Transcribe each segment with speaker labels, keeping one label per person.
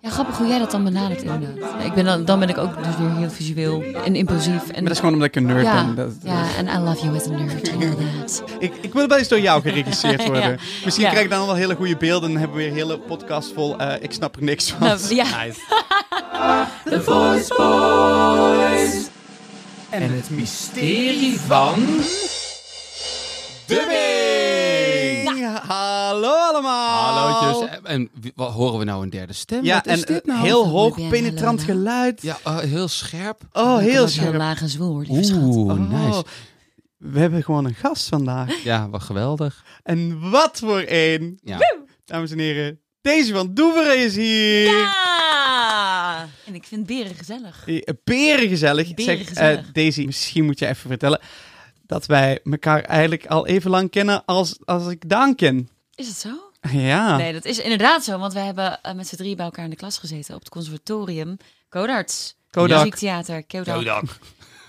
Speaker 1: Ja, grappig hoe jij dat dan benadert inderdaad. Ik ben dan, dan ben ik ook dus weer heel visueel en impulsief. En,
Speaker 2: Maar dat is gewoon omdat ik een nerd
Speaker 1: ja,
Speaker 2: ben. Dat,
Speaker 1: ja, en I love you as a nerd and all that.
Speaker 2: ik, ik wil wel eens door jou geregisseerd worden.
Speaker 1: Ja.
Speaker 2: Misschien
Speaker 1: Ja.
Speaker 2: krijg ik dan wel hele goede beelden en dan hebben we weer een hele podcast vol. eh, ik snap er niks van.
Speaker 1: Nou, ja.
Speaker 3: En het mysterie van...
Speaker 2: Dubbing! Hallo allemaal!
Speaker 4: Hallootjes. En wat horen we nou een derde stem?
Speaker 2: Ja,
Speaker 4: Wat is
Speaker 2: en
Speaker 4: dit nou?
Speaker 2: heel hoog,
Speaker 1: Ruben
Speaker 2: penetrant geluid.
Speaker 4: Ja, eh, heel scherp.
Speaker 2: Oh, heel
Speaker 1: was
Speaker 2: scherp.
Speaker 1: laag en zwoel hoor, lieve schat.
Speaker 4: Oeh,
Speaker 2: Oh,
Speaker 4: nice.
Speaker 2: We hebben gewoon een gast vandaag.
Speaker 4: Ja, wat geweldig.
Speaker 2: En wat voor een!
Speaker 4: Ja.
Speaker 2: Dames en heren, deze van Doeveren is hier.
Speaker 1: Ja! En ik vind beren gezellig.
Speaker 2: Eh, Berengezellig.
Speaker 1: Berengezellig.
Speaker 2: Zeg, eh, Daisy, misschien moet je even vertellen dat wij elkaar eigenlijk al even lang kennen als, als ik Daan ken.
Speaker 1: Is het zo?
Speaker 2: Ja.
Speaker 1: Nee, dat is inderdaad zo, want we hebben eh, met z'n drie bij elkaar in de klas gezeten op het conservatorium. Codarts.
Speaker 2: Kodak.
Speaker 1: Muziektheater, Kodak.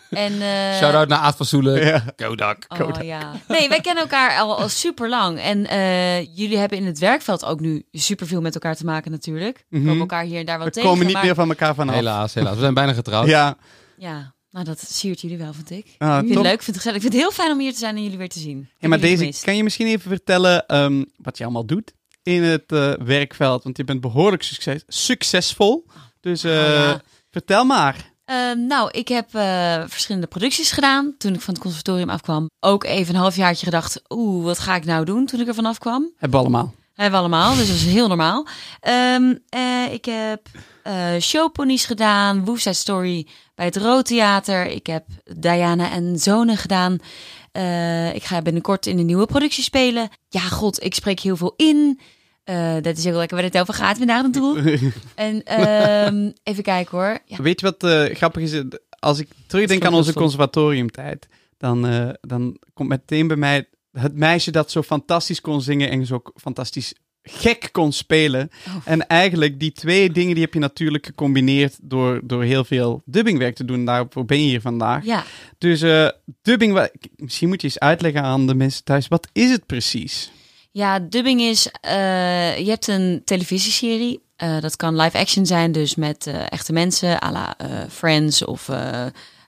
Speaker 1: En, eh,
Speaker 4: Shout-out naar Aad van Soelen.
Speaker 2: Ja.
Speaker 4: Kodak.
Speaker 1: Oh, ja. Nee, wij kennen elkaar al, al super lang. En eh, jullie hebben in het werkveld ook nu super veel met elkaar te maken natuurlijk. We
Speaker 2: Mhm.
Speaker 1: komen elkaar hier en daar wel
Speaker 2: We
Speaker 1: tegen.
Speaker 2: komen niet
Speaker 1: maar-
Speaker 2: meer van elkaar vanaf.
Speaker 4: Helaas, helaas. We zijn bijna getrouwd.
Speaker 2: Ja.
Speaker 1: Ja, nou dat siert jullie wel, vind ik.
Speaker 2: Ah,
Speaker 1: ik vind het leuk, vind het gezellig. Ik vind het heel fijn om hier te zijn en jullie weer te zien. Heb
Speaker 2: maar
Speaker 1: gemist.
Speaker 2: kan je misschien even vertellen ehm, wat je allemaal doet in het eh, werkveld? Want je bent behoorlijk succes succesvol. Dus eh,
Speaker 1: Oh, ja.
Speaker 2: vertel maar.
Speaker 1: Ehm, nou, ik heb eh, verschillende producties gedaan toen ik van het conservatorium afkwam. Ook even een halfjaartje gedacht, oeh, wat ga ik nou doen toen ik er vanaf kwam?
Speaker 2: Hebben we allemaal.
Speaker 1: Hebben we allemaal, dus dat is heel normaal. Ehm, eh, ik heb eh showponies gedaan, Woestheid Story bij het Rood Theater. Ik heb Diana en Zonen gedaan. Eh, ik ga binnenkort in een nieuwe productie spelen. Ja, god, ik spreek heel veel in. Eh, dat is ook lekker waar het over gaat vandaag naartoe. En ehm, even kijken hoor. Ja,
Speaker 2: Weet je wat eh, grappig is? Als ik terugdenk aan onze conservatoriumtijd, dan, eh, dan komt meteen bij mij het meisje dat zo fantastisch kon zingen en zo fantastisch gek kon spelen.
Speaker 1: Oh.
Speaker 2: En eigenlijk die twee dingen die heb je natuurlijk gecombineerd door, door heel veel dubbingwerk te doen. Daarvoor ben je hier vandaag.
Speaker 1: ja.
Speaker 2: Dus eh, dubbing, misschien moet je eens uitleggen aan de mensen thuis, wat is het precies?
Speaker 1: Ja, dubbing is, eh, je hebt een televisieserie. Eh, dat kan live action zijn, dus met echte mensen, à la Friends of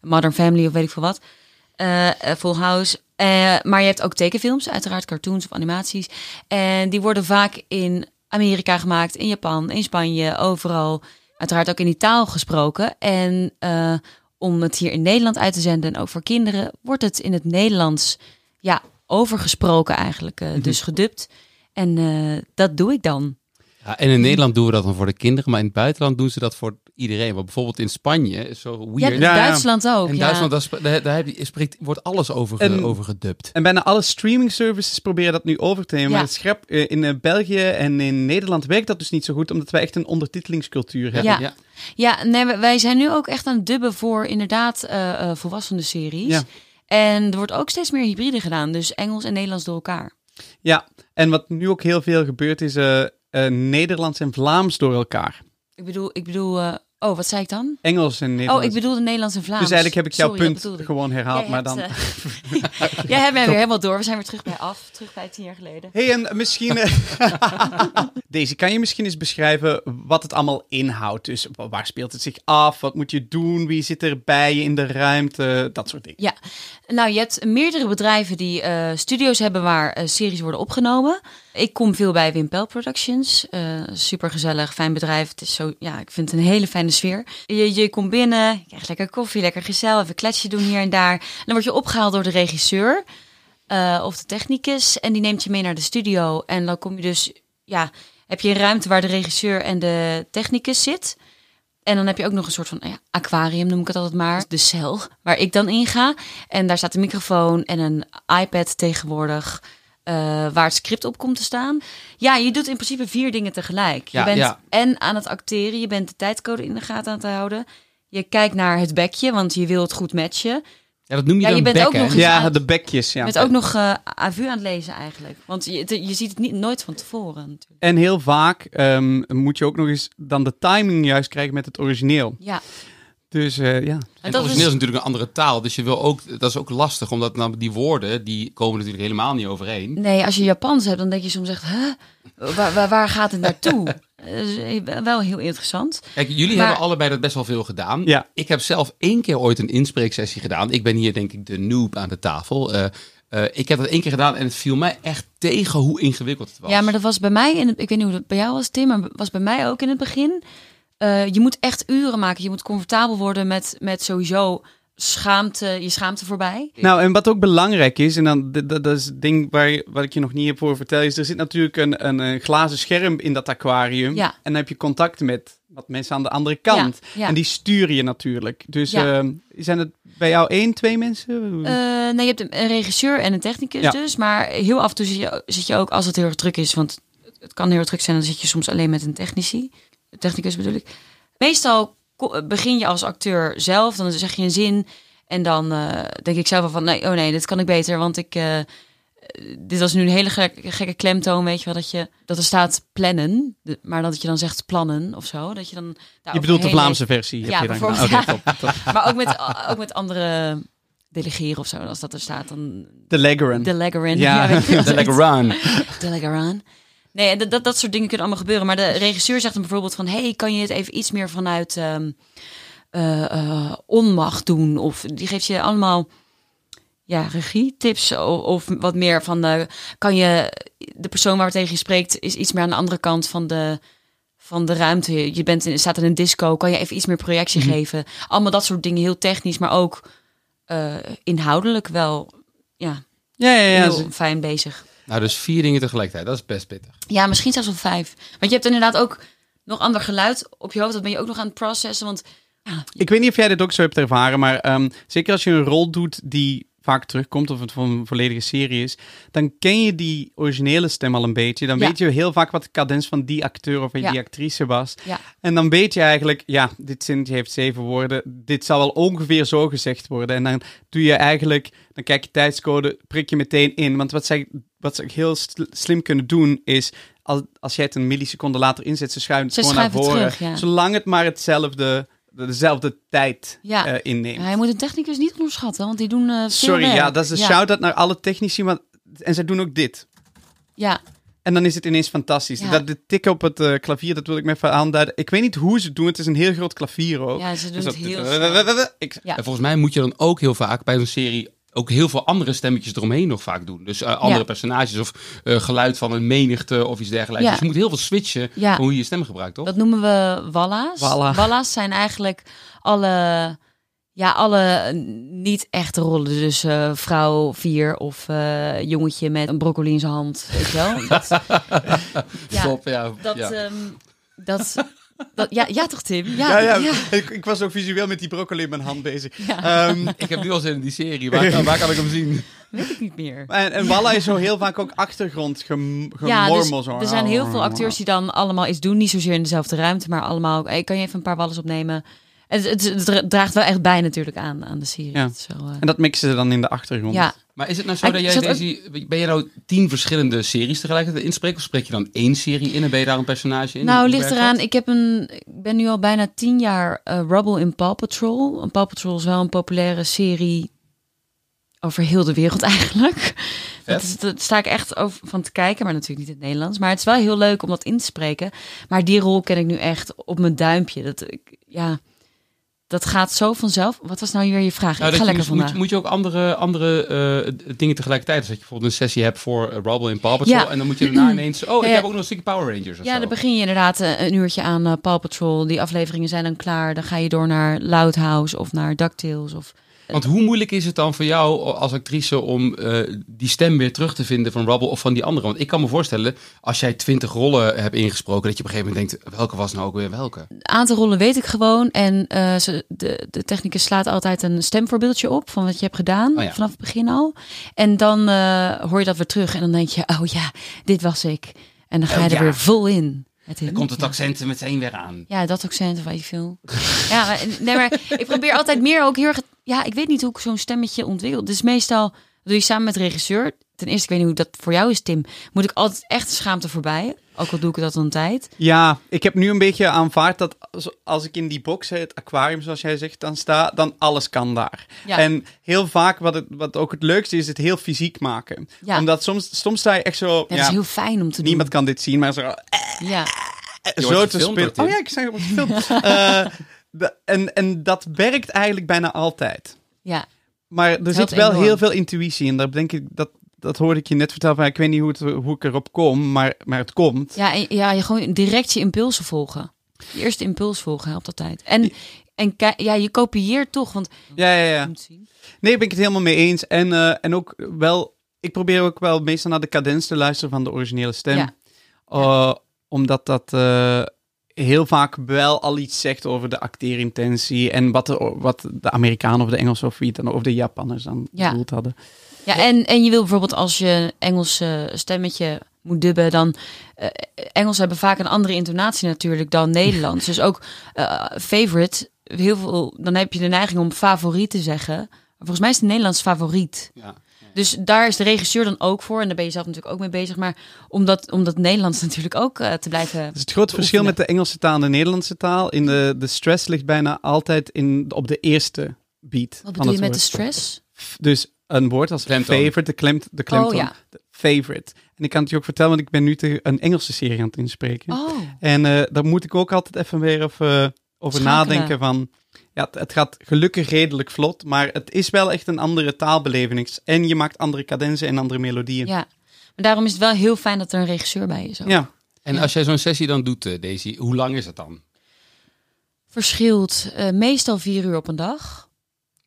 Speaker 1: Modern Family of weet ik veel wat. Full House. Eh, maar je hebt ook tekenfilms, uiteraard cartoons of animaties. En die worden vaak in Amerika gemaakt, in Japan, in Spanje, overal. Uiteraard ook in die taal gesproken. En eh, om het hier in Nederland uit te zenden, en ook voor kinderen, wordt het in het Nederlands ja, overgesproken eigenlijk. eh, Dus gedubt. En dat doe ik dan.
Speaker 4: Ja, en in Nederland doen we dat dan voor de kinderen, maar in het buitenland doen ze dat voor iedereen. Want bijvoorbeeld in Spanje is zo weird.
Speaker 2: Ja, ja.
Speaker 1: Duitsland ook.
Speaker 4: in
Speaker 1: ja.
Speaker 4: Duitsland daar, daar, daar heb je, spreekt, wordt alles over,
Speaker 2: En-
Speaker 4: over gedubt.
Speaker 2: En bijna alle streaming services proberen dat nu over te nemen.
Speaker 1: Ja.
Speaker 2: Maar het schrap, eh, in eh, België en in Nederland werkt dat dus niet zo goed, omdat wij echt een ondertitelingscultuur hebben.
Speaker 1: Ja. Ja, nee, wij- zijn nu ook echt aan het dubben voor inderdaad eh eh volwassenen series.
Speaker 2: Ja.
Speaker 1: En er wordt ook steeds meer hybride gedaan. Dus Engels en Nederlands door elkaar.
Speaker 2: Ja, en wat nu ook heel veel gebeurt is eh, eh, Nederlands en Vlaams door elkaar.
Speaker 1: Ik bedoel, ik bedoel eh, oh, wat zei ik dan?
Speaker 2: Engels en Nederlands.
Speaker 1: Oh, ik bedoelde Nederlands en Vlaams.
Speaker 2: Dus eigenlijk heb ik jouw
Speaker 1: Sorry,
Speaker 2: punt gewoon herhaald, maar dan...
Speaker 1: eh, Jij hebt mij weer helemaal door. We zijn weer terug bij af. Terug bij tien jaar geleden.
Speaker 2: Hey, en misschien... Deze, kan je misschien eens beschrijven wat het allemaal inhoudt? Dus wa- waar speelt het zich af? Wat moet je doen? Wie zit er bij je in de ruimte? Dat soort dingen.
Speaker 1: Ja, nou je hebt meerdere bedrijven die studio's hebben waar series worden opgenomen. Ik kom veel bij Wimpel Productions. super gezellig, fijn bedrijf. Het is zo, ja, ik vind het een hele fijne sfeer. Je, je komt binnen, je krijgt lekker koffie, lekker gezellig, even kletsje doen hier en daar. En dan word je opgehaald door de regisseur eh, of de technicus en die neemt je mee naar de studio. En dan kom je dus, ja, heb je een ruimte waar de regisseur en de technicus zit. En dan heb je ook nog een soort van ja, aquarium, noem ik het altijd maar. De cel waar ik dan in ga. En daar staat een microfoon en een iPad tegenwoordig. Eh, waar het script op komt te staan. Ja, je doet in principe vier dingen tegelijk. Je
Speaker 4: Ja,
Speaker 1: bent
Speaker 4: ja.
Speaker 1: en aan het acteren, je bent de tijdcode in de gaten aan het houden. Je kijkt naar het bekje, want je wil het goed matchen.
Speaker 4: Ja, dat noem je
Speaker 1: Ja,
Speaker 4: dan
Speaker 1: je bent
Speaker 4: bek,
Speaker 1: ook nog
Speaker 2: Ja,
Speaker 1: uit-
Speaker 2: de bekjes, ja.
Speaker 1: Je bent ook nog eh AVU aan het lezen eigenlijk. Want je, je ziet het niet, nooit van tevoren natuurlijk.
Speaker 2: En heel vaak ehm, moet je ook nog eens dan de timing juist krijgen met het origineel.
Speaker 1: Ja,
Speaker 2: Dus eh, ja.
Speaker 4: En
Speaker 1: dat
Speaker 4: het origineel
Speaker 1: is-
Speaker 4: is natuurlijk een andere taal, dus je wil ook, dat is ook lastig, omdat dan die woorden, die komen natuurlijk helemaal niet overeen.
Speaker 1: Nee, als je Japans hebt, dan denk je soms echt, huh? waar, waar, waar gaat het naartoe? Dat is wel heel interessant.
Speaker 4: Kijk, jullie
Speaker 1: Maar-
Speaker 4: hebben allebei dat best wel veel gedaan.
Speaker 2: Ja.
Speaker 4: Ik heb zelf één keer ooit een inspreeksessie gedaan. Ik ben hier denk ik de noob aan de tafel. Eh, eh, ik heb dat één keer gedaan en het viel mij echt tegen hoe ingewikkeld het was.
Speaker 1: Ja, maar dat was bij mij, in het, ik weet niet hoe dat bij jou was, Tim, maar was bij mij ook in het begin. Eh, je moet echt uren maken. Je moet comfortabel worden met, met sowieso schaamte, je schaamte voorbij.
Speaker 2: Nou, en wat ook belangrijk is, en dan, dat, dat is het ding waar, wat ik je nog niet heb voor vertellen, is er zit natuurlijk een, een, glazen scherm in dat aquarium.
Speaker 1: Ja.
Speaker 2: En dan heb je contact met wat mensen aan de andere kant.
Speaker 1: Ja, ja.
Speaker 2: En die stuur je natuurlijk. Dus
Speaker 1: Ja.
Speaker 2: ehm, zijn het bij jou één, twee mensen?
Speaker 1: Eh, nee, je hebt een, regisseur en een technicus dus. Maar heel af en toe zit je, zit je ook, als het heel erg druk is, want het- het kan heel erg druk zijn, dan zit je soms alleen met een technici. Technicus bedoel ik. Meestal begin je als acteur zelf, dan zeg je een zin. En dan eh, denk ik zelf wel van, nee, oh nee, dit kan ik beter, want ik... eh, dit was nu een hele gekke, gekke klemtoon, weet je wel, dat, je, dat er staat plannen, de- maar dat je dan zegt plannen of zo. Dat je dan
Speaker 2: je bedoelt de Vlaamse versie.
Speaker 1: Ja,
Speaker 2: heb je dan top, top.
Speaker 1: Maar ook met, ook met andere delegeren of zo, als dat er staat, dan
Speaker 2: De Legrand.
Speaker 1: de Leggerin.
Speaker 2: Ja.
Speaker 4: De run.
Speaker 1: De. Nee, en dat, dat, dat soort dingen kunnen allemaal gebeuren. Maar de regisseur zegt dan bijvoorbeeld van... hey, kan je het even iets meer vanuit ehm, eh, eh, onmacht doen? Of die geeft je allemaal ja, regietips o- of, wat meer van... eh, kan je, de persoon waar tegen je spreekt is iets meer aan de andere kant van de, van de ruimte. Je bent in, staat in een disco, kan je even iets meer projectie geven? Allemaal dat soort dingen, heel technisch, maar ook inhoudelijk wel... Ja,
Speaker 2: Ja, ja, ja.
Speaker 1: heel
Speaker 2: ze-
Speaker 1: fijn bezig.
Speaker 4: Nou, dus vier dingen tegelijkertijd, dat is best pittig.
Speaker 1: Ja, misschien zelfs wel vijf. Want je hebt inderdaad ook nog ander geluid op je hoofd. Dat ben je ook nog aan het processen. Want ja,
Speaker 2: Ik weet niet of jij dit ook zo hebt ervaren, maar ehm, zeker als je een rol doet die vaak terugkomt of het voor een volledige serie is, dan ken je die originele stem al een beetje. Dan
Speaker 1: Ja.
Speaker 2: weet je heel vaak wat de cadens van die acteur of
Speaker 1: Ja.
Speaker 2: die actrice was.
Speaker 1: ja,
Speaker 2: En dan weet je eigenlijk, ja, dit zinnetje heeft zeven woorden. Dit zal wel ongeveer zo gezegd worden. En dan doe je eigenlijk, dan kijk je tijdscode, prik je meteen in. Want wat zij, wat ze heel sl- slim kunnen doen is, als, als jij het een milliseconde later inzet, ze schuiven het
Speaker 1: Ze
Speaker 2: gewoon naar voren.
Speaker 1: het terug, ja.
Speaker 2: Zolang het maar hetzelfde, dezelfde tijd
Speaker 1: Ja.
Speaker 2: eh, inneemt.
Speaker 1: Ja, je moet een technicus niet onderschatten. Want die doen eh, veel
Speaker 2: Sorry,
Speaker 1: werk.
Speaker 2: ja, dat is een
Speaker 1: ja.
Speaker 2: shout-out naar alle technici. Maar, en zij doen ook dit.
Speaker 1: Ja,
Speaker 2: En dan is het ineens fantastisch.
Speaker 1: Ja.
Speaker 2: Dat de tik op het eh, klavier, dat wil ik me even aanduiden. Ik weet niet hoe ze het doen. Het is een heel groot klavier ook.
Speaker 1: ja, ze doen
Speaker 2: Dus
Speaker 1: het
Speaker 2: dat-
Speaker 1: heel.
Speaker 2: Ik,
Speaker 1: Ja.
Speaker 4: En volgens mij moet je dan ook heel vaak bij zo'n serie ook heel veel andere stemmetjes eromheen nog vaak doen. Dus eh, andere
Speaker 1: Ja.
Speaker 4: personages of eh, geluid van een menigte of iets dergelijks.
Speaker 1: Ja.
Speaker 4: Dus je moet heel veel switchen
Speaker 1: Ja.
Speaker 4: van hoe je je stem gebruikt, toch?
Speaker 1: Dat noemen we walla's.
Speaker 2: Walla.
Speaker 1: Walla's zijn eigenlijk alle, ja, alle niet echte rollen. Dus eh, vrouw vier of eh, jongetje met een broccoli in zijn hand. Weet je wel? Dat, ja,
Speaker 4: Top, ja.
Speaker 1: dat,
Speaker 4: ja.
Speaker 1: ehm, dat, dat, ja, ja, toch Tim?
Speaker 2: ja,
Speaker 1: Ja,
Speaker 2: ja.
Speaker 1: ja.
Speaker 2: Ik, ik was ook visueel met die broccoli in mijn hand bezig.
Speaker 1: Ja.
Speaker 2: Ehm,
Speaker 4: Ik heb nu al zin in die serie. Waar, kan- waar kan ik hem zien?
Speaker 1: weet ik niet meer.
Speaker 2: en, en Walla is zo heel vaak ook achtergrond gem,
Speaker 1: dus
Speaker 2: gemormel. zo.
Speaker 1: er zijn heel veel acteurs die dan allemaal iets doen. Niet zozeer in dezelfde ruimte, maar allemaal... Hey, kan je even een paar wallen opnemen? Het, het, het dra- draagt wel echt bij natuurlijk aan, aan de serie.
Speaker 2: Ja.
Speaker 1: Wel, eh,
Speaker 2: En dat mixen ze dan in de achtergrond.
Speaker 1: ja,
Speaker 4: Maar is het nou zo
Speaker 1: Ik
Speaker 4: dat jij
Speaker 1: ook-
Speaker 4: deze... Ben je nou tien verschillende series tegelijkertijd inspreekt? Of spreek je dan één serie in en ben je daar een personage in?
Speaker 1: nou ligt eraan. Ik, heb een, ik ben nu al bijna tien jaar eh Rubble in Paw Patrol. En Paw Patrol is wel een populaire serie over heel de wereld eigenlijk. Dat, is, dat sta ik echt over van te kijken, maar natuurlijk niet in het Nederlands. Maar het is wel heel leuk om dat in te spreken. Maar die rol ken ik nu echt op mijn duimpje. Dat, ik, ja, dat gaat zo vanzelf. Wat was nou weer je vraag?
Speaker 4: Nou,
Speaker 1: ik ga lekker
Speaker 4: moet,
Speaker 1: vandaag.
Speaker 4: moet, moet je ook andere, andere eh, dingen tegelijkertijd? Dus dat je bijvoorbeeld een sessie hebt voor uh, Rubble in Paw Patrol.
Speaker 1: Ja.
Speaker 4: En dan moet je daarna ineens... Oh, ik
Speaker 1: Ja.
Speaker 4: heb ook nog een stukje Power Rangers
Speaker 1: Ja,
Speaker 4: zo.
Speaker 1: dan begin je inderdaad eh, een uurtje aan eh, Paw Patrol. Die afleveringen zijn dan klaar. Dan ga je door naar Loud House of naar DuckTales. Of...
Speaker 4: Want hoe moeilijk is het dan voor jou als actrice om eh, die stem weer terug te vinden van Rubble of van die andere? Want ik kan me voorstellen, als jij twintig rollen hebt ingesproken, dat je op een gegeven moment denkt, welke was nou ook weer welke?
Speaker 1: Een aantal rollen weet ik gewoon. En eh, ze, de, de technicus slaat altijd een stemvoorbeeldje op van wat je hebt gedaan.
Speaker 4: Oh ja.
Speaker 1: Vanaf het begin al. En dan eh, hoor je dat weer terug. En dan denk je, oh ja, dit was ik. En dan ga je
Speaker 4: Oh
Speaker 1: er
Speaker 4: ja.
Speaker 1: weer vol in. In.
Speaker 4: komt het accent er meteen weer aan.
Speaker 1: Ja, dat accent of weet je veel. ja, maar, nee, maar ik probeer altijd meer ook heel erg... Ja, ik weet niet hoe ik zo'n stemmetje ontwikkel. Dus meestal doe je samen met regisseur. ten eerste, ik weet niet hoe dat voor jou is, Tim. Moet ik altijd echt schaamte voorbij? Ook al doe ik dat een tijd.
Speaker 2: Ja, ik heb nu een beetje aanvaard dat als- ik in die box, het aquarium zoals jij zegt, dan sta, dan alles kan daar.
Speaker 1: Ja.
Speaker 2: En heel vaak, wat, het, wat ook het leukste is, het heel fysiek maken.
Speaker 1: Ja.
Speaker 2: Omdat soms, soms sta je echt zo,
Speaker 1: Ja,
Speaker 2: ja,
Speaker 1: dat is heel fijn om te
Speaker 2: niemand kan dit zien, maar zo, eh,
Speaker 1: doen. Ja.
Speaker 4: Je
Speaker 2: zo te spelen. Oh ja, ik zeg het wordt gefilmd. Eh, de- en, en dat werkt eigenlijk bijna altijd.
Speaker 1: ja.
Speaker 2: Maar er zit wel
Speaker 1: enorm.
Speaker 2: heel veel intuïtie in. Daar denk ik, dat, dat hoorde ik je net vertellen. Van, ik weet niet hoe, het, hoe ik erop kom, maar, maar het komt.
Speaker 1: Ja, en, ja, je gewoon direct je impulsen volgen. Je eerste impuls volgen helpt altijd. En, en ja, je kopieert toch, want
Speaker 2: Ja, ja, ja.
Speaker 1: moet zien.
Speaker 2: Nee, ben ik het helemaal mee eens. En, eh, en ook wel, ik probeer ook wel meestal naar de cadens te luisteren van de originele stem.
Speaker 1: Ja.
Speaker 2: Eh, omdat dat eh, heel vaak wel al iets zegt over de acteerintentie en wat de, wat de Amerikanen of de Engelsen of wie dan, of de Japanners dan
Speaker 1: Ja.
Speaker 2: bedoeld hadden.
Speaker 1: Ja, en, en je wil bijvoorbeeld als je Engelse stemmetje moet dubben, dan eh Engels hebben vaak een andere intonatie natuurlijk dan Nederlands. dus ook eh, favorite, heel veel, dan heb je de neiging om favoriet te zeggen. Volgens mij is het Nederlands favoriet.
Speaker 4: Ja.
Speaker 1: Dus daar is de regisseur dan ook voor. En daar ben je zelf natuurlijk ook mee bezig. Maar om dat, om dat Nederlands natuurlijk ook eh, te blijven.
Speaker 2: Is het grote verschil met de Engelse taal en de Nederlandse taal. In de, de stress ligt bijna altijd in, op de eerste beat.
Speaker 1: Wat bedoel je met de stress?
Speaker 2: Dus een woord als
Speaker 4: Klemtoon.
Speaker 2: favorite, de, klem, de klemtoon.
Speaker 1: Oh, ja.
Speaker 2: de favorite. En ik kan het je ook vertellen, want ik ben nu te, een Engelse serie aan het inspreken.
Speaker 1: Oh,
Speaker 2: En eh daar moet ik ook altijd even weer even over
Speaker 1: Schakelen.
Speaker 2: nadenken van... Ja, het, het gaat gelukkig redelijk vlot, maar het is wel echt een andere taalbeleving. En je maakt andere cadenzen en andere melodieën.
Speaker 1: ja. Maar daarom is het wel heel fijn dat er een regisseur bij is. ook.
Speaker 2: Ja.
Speaker 4: En als jij zo'n sessie dan doet, eh, Daisy, hoe lang is het dan?
Speaker 1: Verschilt eh, meestal vier uur op een dag.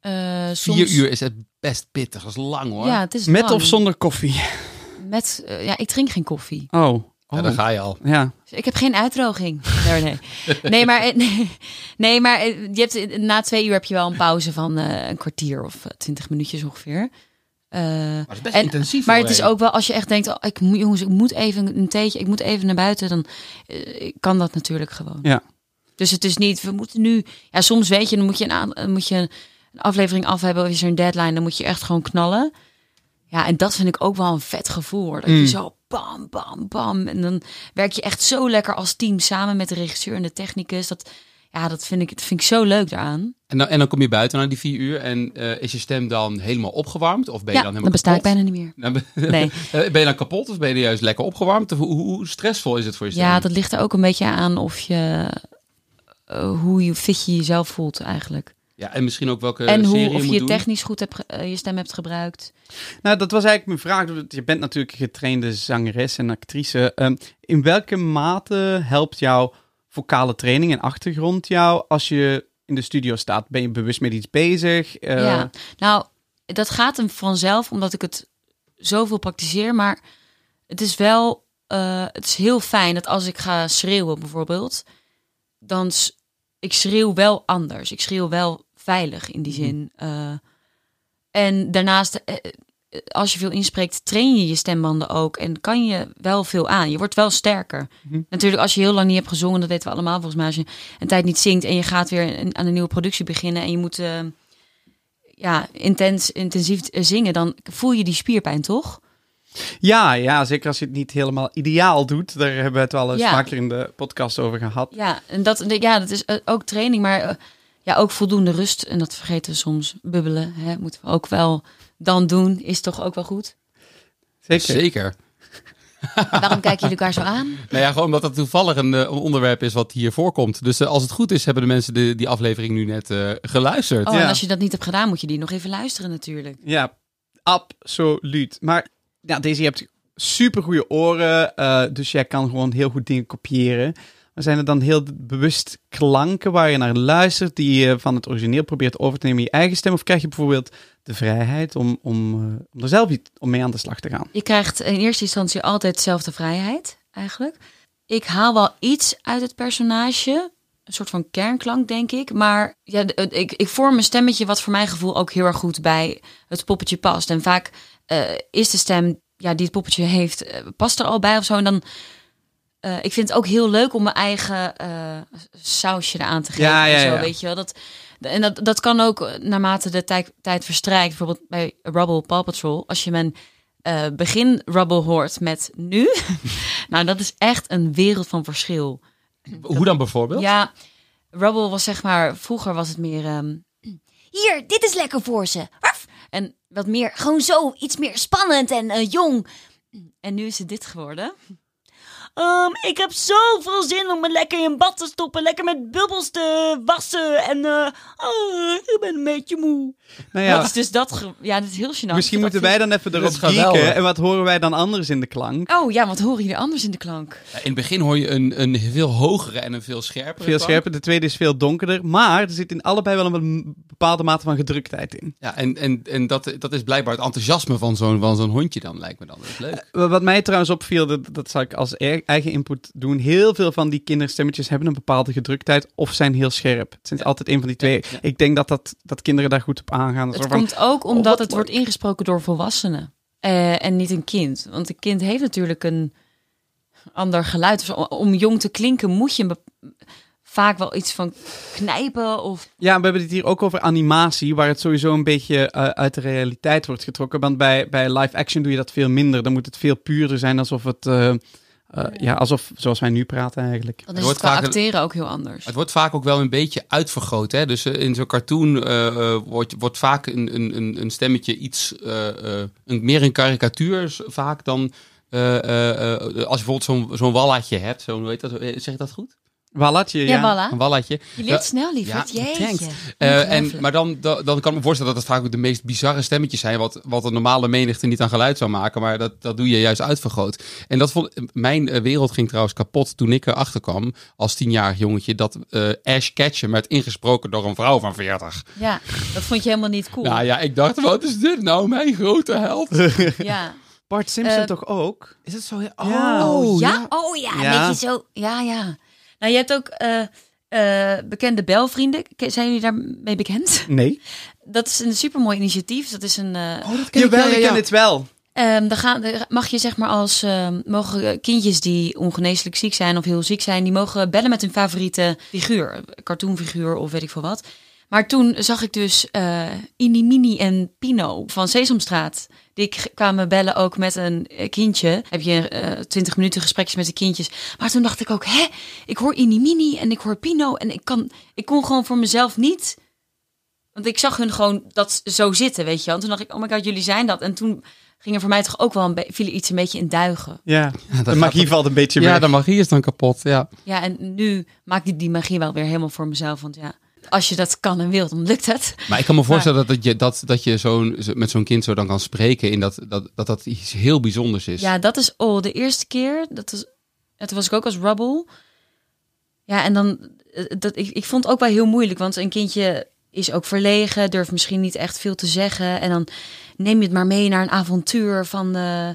Speaker 1: Eh, soms...
Speaker 4: Vier uur is het best pittig, dat is lang hoor.
Speaker 1: Ja, het is
Speaker 2: Met
Speaker 1: lang.
Speaker 2: of zonder koffie?
Speaker 1: Met, ja, ik drink geen koffie.
Speaker 2: Oh. Oh.
Speaker 4: Ja, daar ga je al.
Speaker 2: Ja.
Speaker 1: Ik heb geen uitdroging. Nee, nee. Nee, maar, nee, nee, maar eh, je hebt, eh, na twee uur heb je wel een pauze van eh, een kwartier of twintig minuutjes ongeveer. Eh,
Speaker 4: Maar het is best
Speaker 1: En-
Speaker 4: intensief.
Speaker 1: maar het is ook wel, als je echt denkt, oh, ik moet, jongens, ik moet even een theetje, ik moet even naar buiten, dan eh, kan dat natuurlijk gewoon.
Speaker 2: Ja.
Speaker 1: Dus het is niet, we moeten nu, ja, soms weet je, dan moet je een, moet je een aflevering af hebben, of is er een deadline, dan moet je echt gewoon knallen. Ja, en dat vind ik ook wel een vet gevoel, hoor. dat
Speaker 2: Mm.
Speaker 1: je zo bam, bam, bam, en dan werk je echt zo lekker als team samen met de regisseur en de technicus. Dat, ja, dat vind ik, dat vind ik zo leuk daaraan.
Speaker 4: En dan, en dan kom je buiten na die vier uur en eh, is je stem dan helemaal opgewarmd? Of ben je
Speaker 1: ja,
Speaker 4: dan
Speaker 1: dan
Speaker 4: helemaal
Speaker 1: besta ik bijna niet meer.
Speaker 4: Dan ben,
Speaker 1: Nee.
Speaker 4: Eh, ben je dan kapot of ben je juist lekker opgewarmd? Hoe stressvol is het voor je stem?
Speaker 1: Ja, dat ligt er ook een beetje aan of je, eh, hoe je fit je jezelf voelt eigenlijk.
Speaker 4: Ja, en misschien ook welke
Speaker 1: en hoe,
Speaker 4: serie
Speaker 1: of
Speaker 4: je
Speaker 1: je
Speaker 4: moet doen.
Speaker 1: technisch goed hebt, eh, je stem hebt gebruikt.
Speaker 2: Nou, dat was eigenlijk mijn vraag. Je bent natuurlijk een getrainde zangeres en actrice. Ehm, in welke mate helpt jouw vocale training en achtergrond jou als je in de studio staat? Ben je bewust met iets bezig? Eh,
Speaker 1: ja, nou, dat gaat hem vanzelf omdat ik het zoveel praktiseer. Maar het is wel, eh, het is heel fijn dat als ik ga schreeuwen bijvoorbeeld, dan ik schreeuw wel anders. Ik schreeuw wel veilig in die zin. Eh, en daarnaast, eh, eh, als je veel inspreekt, train je je stembanden ook en kan je wel veel aan. Je wordt wel sterker.
Speaker 2: Mhm.
Speaker 1: Natuurlijk, als je heel lang niet hebt gezongen, dat weten we allemaal volgens mij. Als je een tijd niet zingt en je gaat weer aan een nieuwe productie beginnen en je moet ja, intens, intensief zingen, dan voel je die spierpijn toch?
Speaker 2: Ja, ja, zeker als je het niet helemaal ideaal doet. Daar hebben we het wel eens
Speaker 1: Ja.
Speaker 2: vaker in de podcast over gehad.
Speaker 1: Ja, en dat, ja, dat is eh, ook training, maar eh, ja, ook voldoende rust. En dat vergeten we soms. Bubbelen, hè, moeten we ook wel dan doen, is toch ook wel goed.
Speaker 2: Zeker.
Speaker 4: Zeker.
Speaker 1: Waarom kijken jullie elkaar zo aan?
Speaker 4: Nou ja, gewoon omdat het toevallig een, eh, een onderwerp is wat hier voorkomt. Dus als het goed is, hebben de mensen de, die aflevering nu net eh, geluisterd.
Speaker 1: Oh,
Speaker 2: Ja.
Speaker 1: en als je dat niet hebt gedaan, moet je die nog even luisteren natuurlijk.
Speaker 2: Ja, absoluut. Maar ja, deze je hebt super goede oren, eh, dus jij kan gewoon heel goed dingen kopiëren. Maar zijn er dan heel bewust klanken waar je naar luistert, die je van het origineel probeert over te nemen in je eigen stem? Of krijg je bijvoorbeeld de vrijheid om, om, eh, om er zelf om mee aan de slag te gaan?
Speaker 1: Je krijgt in eerste instantie altijd dezelfde vrijheid, eigenlijk. Ik haal wel iets uit het personage. Een soort van kernklank, denk ik. Maar ja, de- ik, ik vorm een stemmetje wat voor mijn gevoel ook heel erg goed bij het poppetje past. En vaak eh, is de stem ja, die het poppetje heeft, eh, past er al bij of zo. En dan, eh, ik vind het ook heel leuk om mijn eigen eh, sausje eraan te geven.
Speaker 2: Ja, ja,
Speaker 1: en zo, weet je wel. Dat, en dat, dat kan ook eh, naarmate de tijd, tijd verstrijkt. Bijvoorbeeld bij Rubble Paw Patrol. Als je mijn eh, begin Rubble hoort met nu, nou dat is echt een wereld van verschil.
Speaker 4: Hoe dan bijvoorbeeld?
Speaker 1: Ja, Rubble was zeg maar, vroeger was het meer, ehm, hier, dit is lekker voor ze. Arf! En wat meer, gewoon zo, iets meer spannend en eh, jong. En nu is het dit geworden. Ehm, ik heb zoveel zin om me lekker in bad te stoppen, lekker met bubbels te wassen en eh, oh, ik ben een beetje moe.
Speaker 2: Nou
Speaker 1: Dat
Speaker 2: ja,
Speaker 1: is dus dat, ja, dat is heel gênant.
Speaker 2: misschien
Speaker 1: Dat
Speaker 2: moeten wij dan even erop geeken. En wat horen wij dan anders in de klank?
Speaker 1: Oh ja, wat horen jullie anders in de klank?
Speaker 4: In het begin hoor je een, een veel hogere en een veel scherpere.
Speaker 2: Veel
Speaker 4: klank.
Speaker 2: scherper. De tweede is veel donkerder. Maar er zit in allebei wel een bepaalde mate van gedruktheid in.
Speaker 4: Ja, en, en, en dat, dat is blijkbaar het enthousiasme van zo'n van zo'n hondje dan, lijkt me dan. Dat is leuk.
Speaker 2: Wa- Wat mij trouwens opviel, dat, dat zal ik als e- eigen input doen. Heel veel van die kinderstemmetjes hebben een bepaalde gedruktheid of zijn heel scherp. Het zijn altijd een van die twee.
Speaker 4: ja.
Speaker 2: Ik denk dat, dat, dat kinderen daar goed op aangaan.
Speaker 1: Het
Speaker 2: van,
Speaker 1: komt ook omdat het wordt ingesproken door volwassenen. Eh, en niet een kind. Want een kind heeft natuurlijk een ander geluid. Dus om- om jong te klinken moet je een vaak wel iets van knijpen of...
Speaker 2: Ja, we hebben het hier ook over animatie, waar het sowieso een beetje eh, uit de realiteit wordt getrokken. Want bij, bij live action doe je dat veel minder. Dan moet het veel puurder zijn, alsof het... eh, eh, ja, alsof, zoals wij nu praten eigenlijk.
Speaker 1: Dan is
Speaker 4: wordt
Speaker 1: het qua
Speaker 4: vaak
Speaker 1: acteren ook heel anders.
Speaker 4: Het wordt vaak ook wel een beetje uitvergroot. Hè? Dus eh, in zo'n cartoon eh, eh, wordt, wordt vaak een, een, een- een stemmetje iets eh, eh, een, meer een karikatuur vaak dan eh, eh, eh, als je bijvoorbeeld zo'n zo'n wallatje hebt. Zo, heet dat? Zeg ik dat goed?
Speaker 2: Wallatje, ja.
Speaker 1: Ja,
Speaker 4: Een wallatje.
Speaker 1: Je leert snel, lieverd.
Speaker 4: ja,
Speaker 1: Jeetje.
Speaker 4: Eh, en, maar dan, dan, dan kan ik me voorstellen dat het vaak ook de meest bizarre stemmetjes zijn. Wat, wat een normale menigte niet aan geluid zou maken. Maar dat, dat doe je juist uitvergroot. En dat vond, mijn eh, wereld ging trouwens kapot toen ik erachter kwam. Als tienjarig jongetje. Dat eh, Ash Ketchum werd ingesproken door een vrouw van 40.
Speaker 1: Ja, dat vond je helemaal niet cool.
Speaker 4: Nou ja, ik dacht, wat is dit nou? Mijn grote held.
Speaker 1: Ja.
Speaker 2: Bart Simpson toch ook?
Speaker 4: Is het zo?
Speaker 2: Ja.
Speaker 1: Oh, ja? Oh ja,
Speaker 2: Ja.
Speaker 1: een beetje zo. Ja, ja. Nou, je hebt ook eh, eh, bekende belvrienden. Zijn jullie daarmee bekend?
Speaker 2: Nee.
Speaker 1: Dat is een supermooi initiatief. Dat is een... eh,
Speaker 2: Jawel, ik ken het wel.
Speaker 1: Ehm, dan gaan, mag je zeg maar als ehm, mogen kindjes die ongeneeslijk ziek zijn of heel ziek zijn, die mogen bellen met hun favoriete figuur, cartoonfiguur of weet ik veel wat. Maar toen zag ik dus eh Inimini en Pino van Sesamstraat. Die kwamen bellen ook met een eh, kindje. Heb je eh, twintig minuten gesprekjes met de kindjes. Maar toen dacht ik ook, hè, ik hoor Inimini en ik hoor Pino en ik kan, ik kon gewoon voor mezelf niet. Want ik zag hun gewoon dat zo zitten, weet je. wel. En toen dacht ik, oh my god, jullie zijn dat. En toen ging er voor mij toch ook wel een viel iets een beetje in duigen.
Speaker 2: Ja,
Speaker 4: dat
Speaker 2: de magie valt een beetje
Speaker 4: Ja,
Speaker 2: weg.
Speaker 4: de magie is dan kapot. Ja.
Speaker 1: Ja, en nu maak ik die magie wel weer helemaal voor mezelf. Want ja, als je dat kan en wilt, dan lukt het.
Speaker 4: Maar ik kan me voorstellen dat, dat je, dat, dat je zo'n, zo- met zo'n kind zo dan kan spreken. In dat, dat, dat dat iets heel bijzonders is.
Speaker 1: Ja, dat is oh, de eerste keer. Dat was, toen was ik ook als Rubble. Ja, en dan, eh, dat, ik, ik vond het ook wel heel moeilijk. Want een kindje is ook verlegen, durft misschien niet echt veel te zeggen. En dan neem je het maar mee naar een avontuur van eh,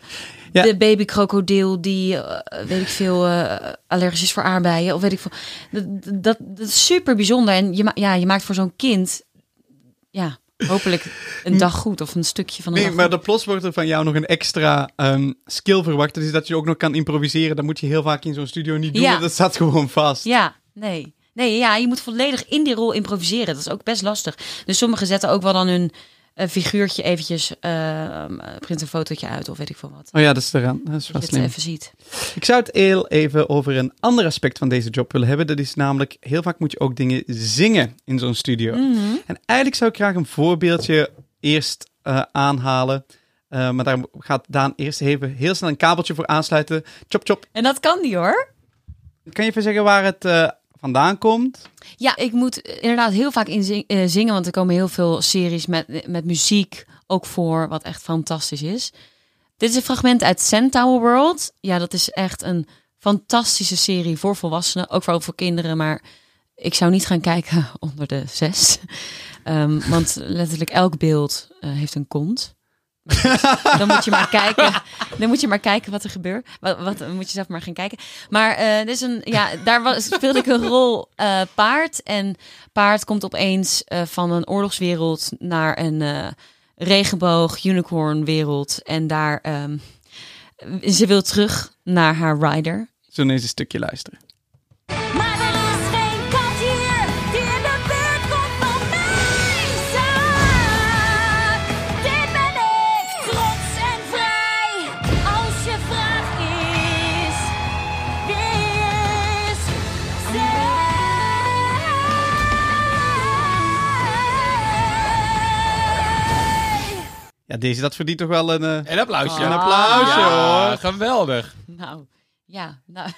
Speaker 2: Ja.
Speaker 1: de babykrokodil die, eh, weet ik veel, eh, allergisch is voor aardbeien. Of weet ik veel. Dat, dat, dat is super bijzonder. En je, ja, je maakt voor zo'n kind, ja, hopelijk een dag goed of een stukje van een
Speaker 2: Nee,
Speaker 1: dag
Speaker 2: maar
Speaker 1: goed.
Speaker 2: de plots wordt er van jou nog een extra ehm, skill verwacht. Dat is dat je ook nog kan improviseren. Dat moet je heel vaak in zo'n studio niet doen.
Speaker 1: Ja.
Speaker 2: Dat staat gewoon vast.
Speaker 1: Ja, nee. Nee, ja, je moet volledig in die rol improviseren. Dat is ook best lastig. Dus sommigen zetten ook wel dan hun figuurtje eventjes, eh, print een fotootje uit of weet ik veel wat.
Speaker 2: Oh ja, dat is eraan. Dat is
Speaker 1: Dat je het even ziet.
Speaker 2: Ik zou het heel even over een ander aspect van deze job willen hebben. Dat is namelijk, heel vaak moet je ook dingen zingen in zo'n studio.
Speaker 1: Mhm.
Speaker 2: En eigenlijk zou ik graag een voorbeeldje eerst eh, aanhalen. Eh, maar daar gaat Daan eerst even heel snel een kabeltje voor aansluiten. Chop, chop.
Speaker 1: En dat kan die hoor.
Speaker 2: Kan je even zeggen waar het eh, vandaan komt?
Speaker 1: Ja, ik moet inderdaad heel vaak in eh, zingen, want er komen heel veel series met, met muziek ook voor, wat echt fantastisch is. Dit is een fragment uit Centaur World. Ja, dat is echt een fantastische serie voor volwassenen, ook vooral voor kinderen, maar ik zou niet gaan kijken onder de zes. Ehm, want letterlijk elk beeld eh, heeft een kont. Dan moet je maar kijken. Dan moet je maar kijken wat er gebeurt. Wat, wat dan moet je zelf maar gaan kijken. Maar dit is een, ja, daar was, speelde ik een rol eh, paard. En paard komt opeens eh, van een oorlogswereld naar een regenboog unicorn wereld. En daar, ehm, ze wil terug naar haar rider.
Speaker 2: Zullen we eens een stukje luisteren? Deze, dat verdient toch wel een... eh,
Speaker 4: Een applausje.
Speaker 2: Een applausje,
Speaker 4: Ja,
Speaker 2: hoor.
Speaker 4: geweldig.
Speaker 1: Nou, ja. Nou,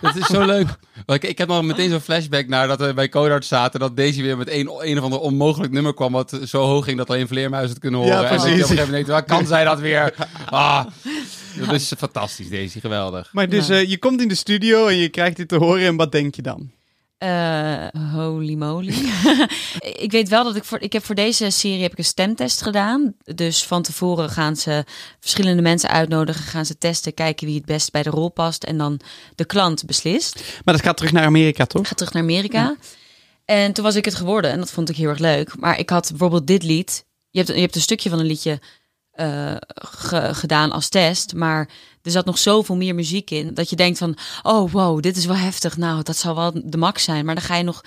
Speaker 4: Het is zo leuk. Ik, ik heb nog meteen zo'n flashback naar dat we bij Codart zaten. Dat deze weer met een, een of ander onmogelijk nummer kwam. Wat zo hoog ging dat alleen vleermuizen het kunnen horen.
Speaker 2: Ja,
Speaker 4: en dat je op een
Speaker 2: precies.
Speaker 4: gegeven moment denkt, waar kan zij dat weer? Ah, dat is fantastisch, deze. Geweldig.
Speaker 2: Maar dus eh, je komt in de studio en je krijgt dit te horen en wat denk je dan?
Speaker 1: Eh, holy moly. ik weet wel dat ik voor, ik heb voor deze serie heb ik een stemtest gedaan. Dus van tevoren gaan ze verschillende mensen uitnodigen, gaan ze testen, kijken wie het best bij de rol past en dan de klant beslist.
Speaker 2: Maar dat gaat terug naar Amerika, toch?
Speaker 1: Ik ga terug naar Amerika. En toen was ik het geworden en dat vond ik heel erg leuk. Maar ik had bijvoorbeeld dit lied. Je hebt, je hebt een stukje van een liedje eh, ge- gedaan als test. Maar er zat nog zoveel meer muziek in. Dat je denkt van, oh wow, dit is wel heftig. Nou, dat zal wel de max zijn. Maar dan ga je nog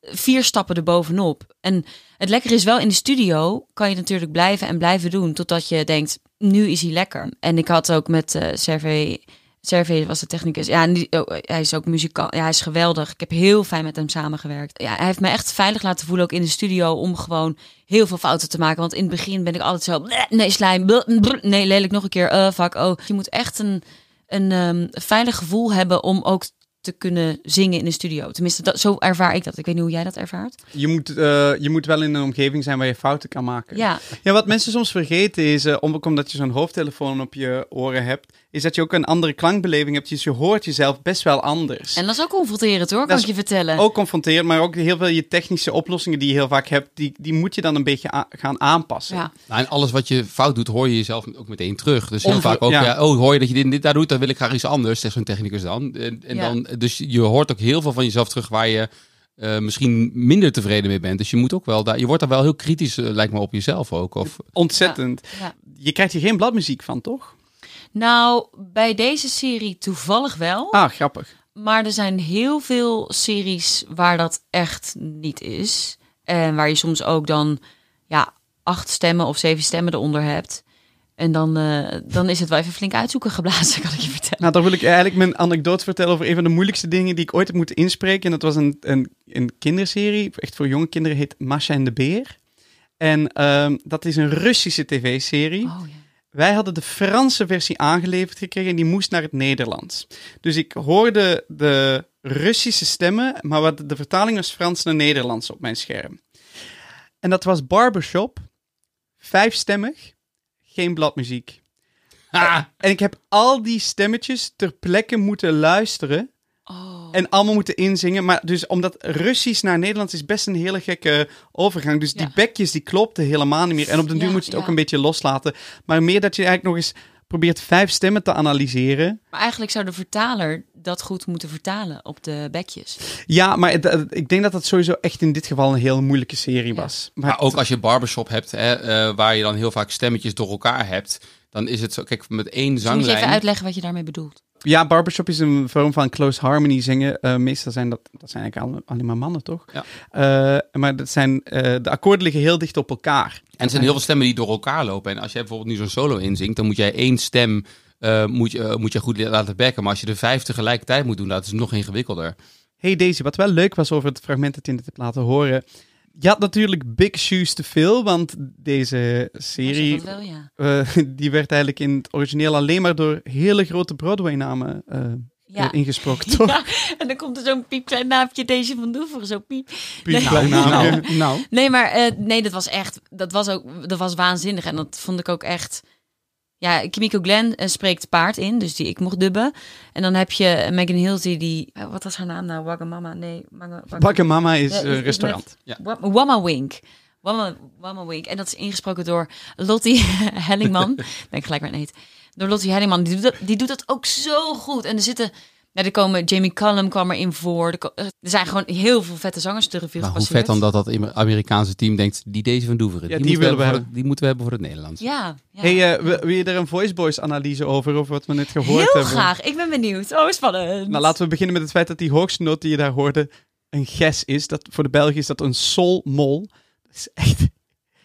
Speaker 1: vier stappen erbovenop. En het lekkere is wel, in de studio kan je natuurlijk blijven en blijven doen. Totdat je denkt, nu is hij lekker. En ik had ook met Servé... Servé was de technicus. Ja, en die, oh, hij is ook muzikaal. Ja, hij is geweldig. Ik heb heel fijn met hem samengewerkt. Ja, hij heeft me echt veilig laten voelen, ook in de studio, om gewoon heel veel fouten te maken. Want in het begin ben ik altijd zo, "Bleh, nee, slijm, nee, lelijk nog een keer, eh, fuck, oh. Je moet echt een, een ehm, veilig gevoel hebben om ook te kunnen zingen in de studio. Tenminste, dat, zo ervaar ik dat. Ik weet niet hoe jij dat ervaart.
Speaker 2: Je moet, eh, je moet wel in een omgeving zijn waar je fouten kan maken.
Speaker 1: Ja,
Speaker 2: Ja, wat mensen soms vergeten is, ook omdat je zo'n hoofdtelefoon op je oren hebt, is dat je ook een andere klankbeleving hebt. Dus je hoort jezelf best wel anders.
Speaker 1: en dat is ook confronterend hoor, kan ik je vertellen.
Speaker 2: Ook confronterend, maar ook heel veel je technische oplossingen die je heel vaak hebt, die, die moet je dan een beetje gaan aanpassen.
Speaker 1: Ja,
Speaker 4: Nou, en alles wat je fout doet, hoor je jezelf ook meteen terug. Dus heel
Speaker 2: Onver-
Speaker 4: vaak ook,
Speaker 2: ja.
Speaker 4: ja. oh, hoor je dat je dit, dit daar doet, dan wil ik graag iets anders, zegt zo'n technicus dan. En, en
Speaker 1: Ja.
Speaker 4: dan. Dus je hoort ook heel veel van jezelf terug waar je eh, misschien minder tevreden mee bent. Dus je moet ook wel, daar, je wordt daar wel heel kritisch, eh, lijkt me, op jezelf ook. Of,
Speaker 2: Ontzettend.
Speaker 1: ja.
Speaker 2: Je krijgt hier geen bladmuziek van, toch?
Speaker 1: Nou, bij deze serie toevallig wel.
Speaker 2: Ah, grappig.
Speaker 1: Maar er zijn heel veel series waar dat echt niet is. En waar je soms ook dan ja, acht stemmen of zeven stemmen eronder hebt. En dan, eh, dan is het wel even flink uitzoeken geblazen, kan ik je vertellen.
Speaker 2: Nou, dan wil ik eigenlijk mijn anekdote vertellen over een van de moeilijkste dingen die ik ooit heb moeten inspreken. En dat was een, een, een kinderserie, echt voor jonge kinderen, heet Masha en de Beer. En ehm, dat is een Russische tv-serie.
Speaker 1: Oh, ja.
Speaker 2: Wij hadden de Franse versie aangeleverd gekregen en die moest naar het Nederlands. Dus ik hoorde de Russische stemmen, maar wat de vertaling was Frans naar Nederlands op mijn scherm. En dat was Barbershop, vijfstemmig, geen bladmuziek.
Speaker 4: Ah,
Speaker 2: En ik heb al die stemmetjes ter plekke moeten luisteren. En allemaal moeten inzingen. Maar dus omdat Russisch naar Nederlands is best een hele gekke overgang. Dus die bekjes die klopten helemaal niet meer. En op den duur
Speaker 1: Ja,
Speaker 2: moet je het ook een beetje loslaten. Maar meer dat je eigenlijk nog eens probeert vijf stemmen te analyseren.
Speaker 1: Maar eigenlijk zou de vertaler dat goed moeten vertalen op de bekjes.
Speaker 2: Ja, maar het- ik denk dat dat sowieso echt in dit geval een heel moeilijke serie
Speaker 1: Ja.
Speaker 2: was. Maar
Speaker 4: maar ook als je barbershop hebt, hè, eh, waar je dan heel vaak stemmetjes door elkaar hebt, dan is het zo, kijk, met één
Speaker 1: Dus moet je
Speaker 4: zanglijn...
Speaker 1: even uitleggen wat je daarmee bedoelt.
Speaker 2: Ja, barbershop is een vorm van close harmony zingen. Eh, meestal zijn dat, dat zijn eigenlijk alle- alleen maar mannen, toch?
Speaker 4: Ja.
Speaker 2: Eh, maar dat zijn, eh, de akkoorden liggen heel dicht op elkaar.
Speaker 4: En er zijn heel veel stemmen die door elkaar lopen. En als jij bijvoorbeeld nu zo'n solo inzingt, dan moet jij één stem moet je, moet je goed laten bekken. Maar als je er vijf tegelijkertijd moet doen, dat is nog ingewikkelder.
Speaker 2: Hey Daisy, wat wel leuk was over het fragment dat je net hebt laten horen. Je had natuurlijk big shoes te fill, want deze serie
Speaker 1: wel, ja.
Speaker 2: eh, die werd eigenlijk in het origineel alleen maar door hele grote Broadway-namen eh,
Speaker 1: Ja.
Speaker 2: ingesproken, toch?
Speaker 1: Ja, en dan komt er zo'n piepklein naapje deze van Doeveren, zo piep.
Speaker 2: Piepklein
Speaker 1: Nee.
Speaker 2: namen.
Speaker 4: Nou, nou.
Speaker 1: Nee, maar eh, nee, dat was echt, dat was ook, dat was waanzinnig. En dat vond ik ook echt, ja, Kimiko Glenn eh, spreekt paard in, dus die ik mocht dubben. En dan heb je Megan Hilty, die, eh, wat was haar naam nou? Wagamama? Nee, Waga- Waga-
Speaker 2: Bakken Mama is
Speaker 1: Ja,
Speaker 2: een restaurant.
Speaker 1: Wa- Wamma Wink. Wamma Wink. En dat is ingesproken door Lottie Hellingman. ben ik gelijk weer eet. Door Lottie Hellingman. Die doet, dat, die doet dat ook zo goed. En er zitten... Ja, er komen Jamie Cullum kwam erin voor. Er, er zijn gewoon heel veel vette zangers te revue
Speaker 4: Maar hoe vet dan dat dat Amerikaanse team denkt, die deze van Doeveren.
Speaker 2: Ja, die
Speaker 4: moeten
Speaker 2: willen we
Speaker 4: hebben. voor- Die moeten we hebben voor het Nederlands.
Speaker 1: Ja, ja.
Speaker 2: Hey, eh, wil, je er een Voice Boys analyse over, over wat we net gehoord
Speaker 1: heel
Speaker 2: hebben?
Speaker 1: graag. Ik ben benieuwd. Oh, spannend.
Speaker 2: Nou, laten we beginnen met het feit dat die hoogste noot die je daar hoorde een ges is. Dat, voor de Belgen is dat een sol-mol. Dat is echt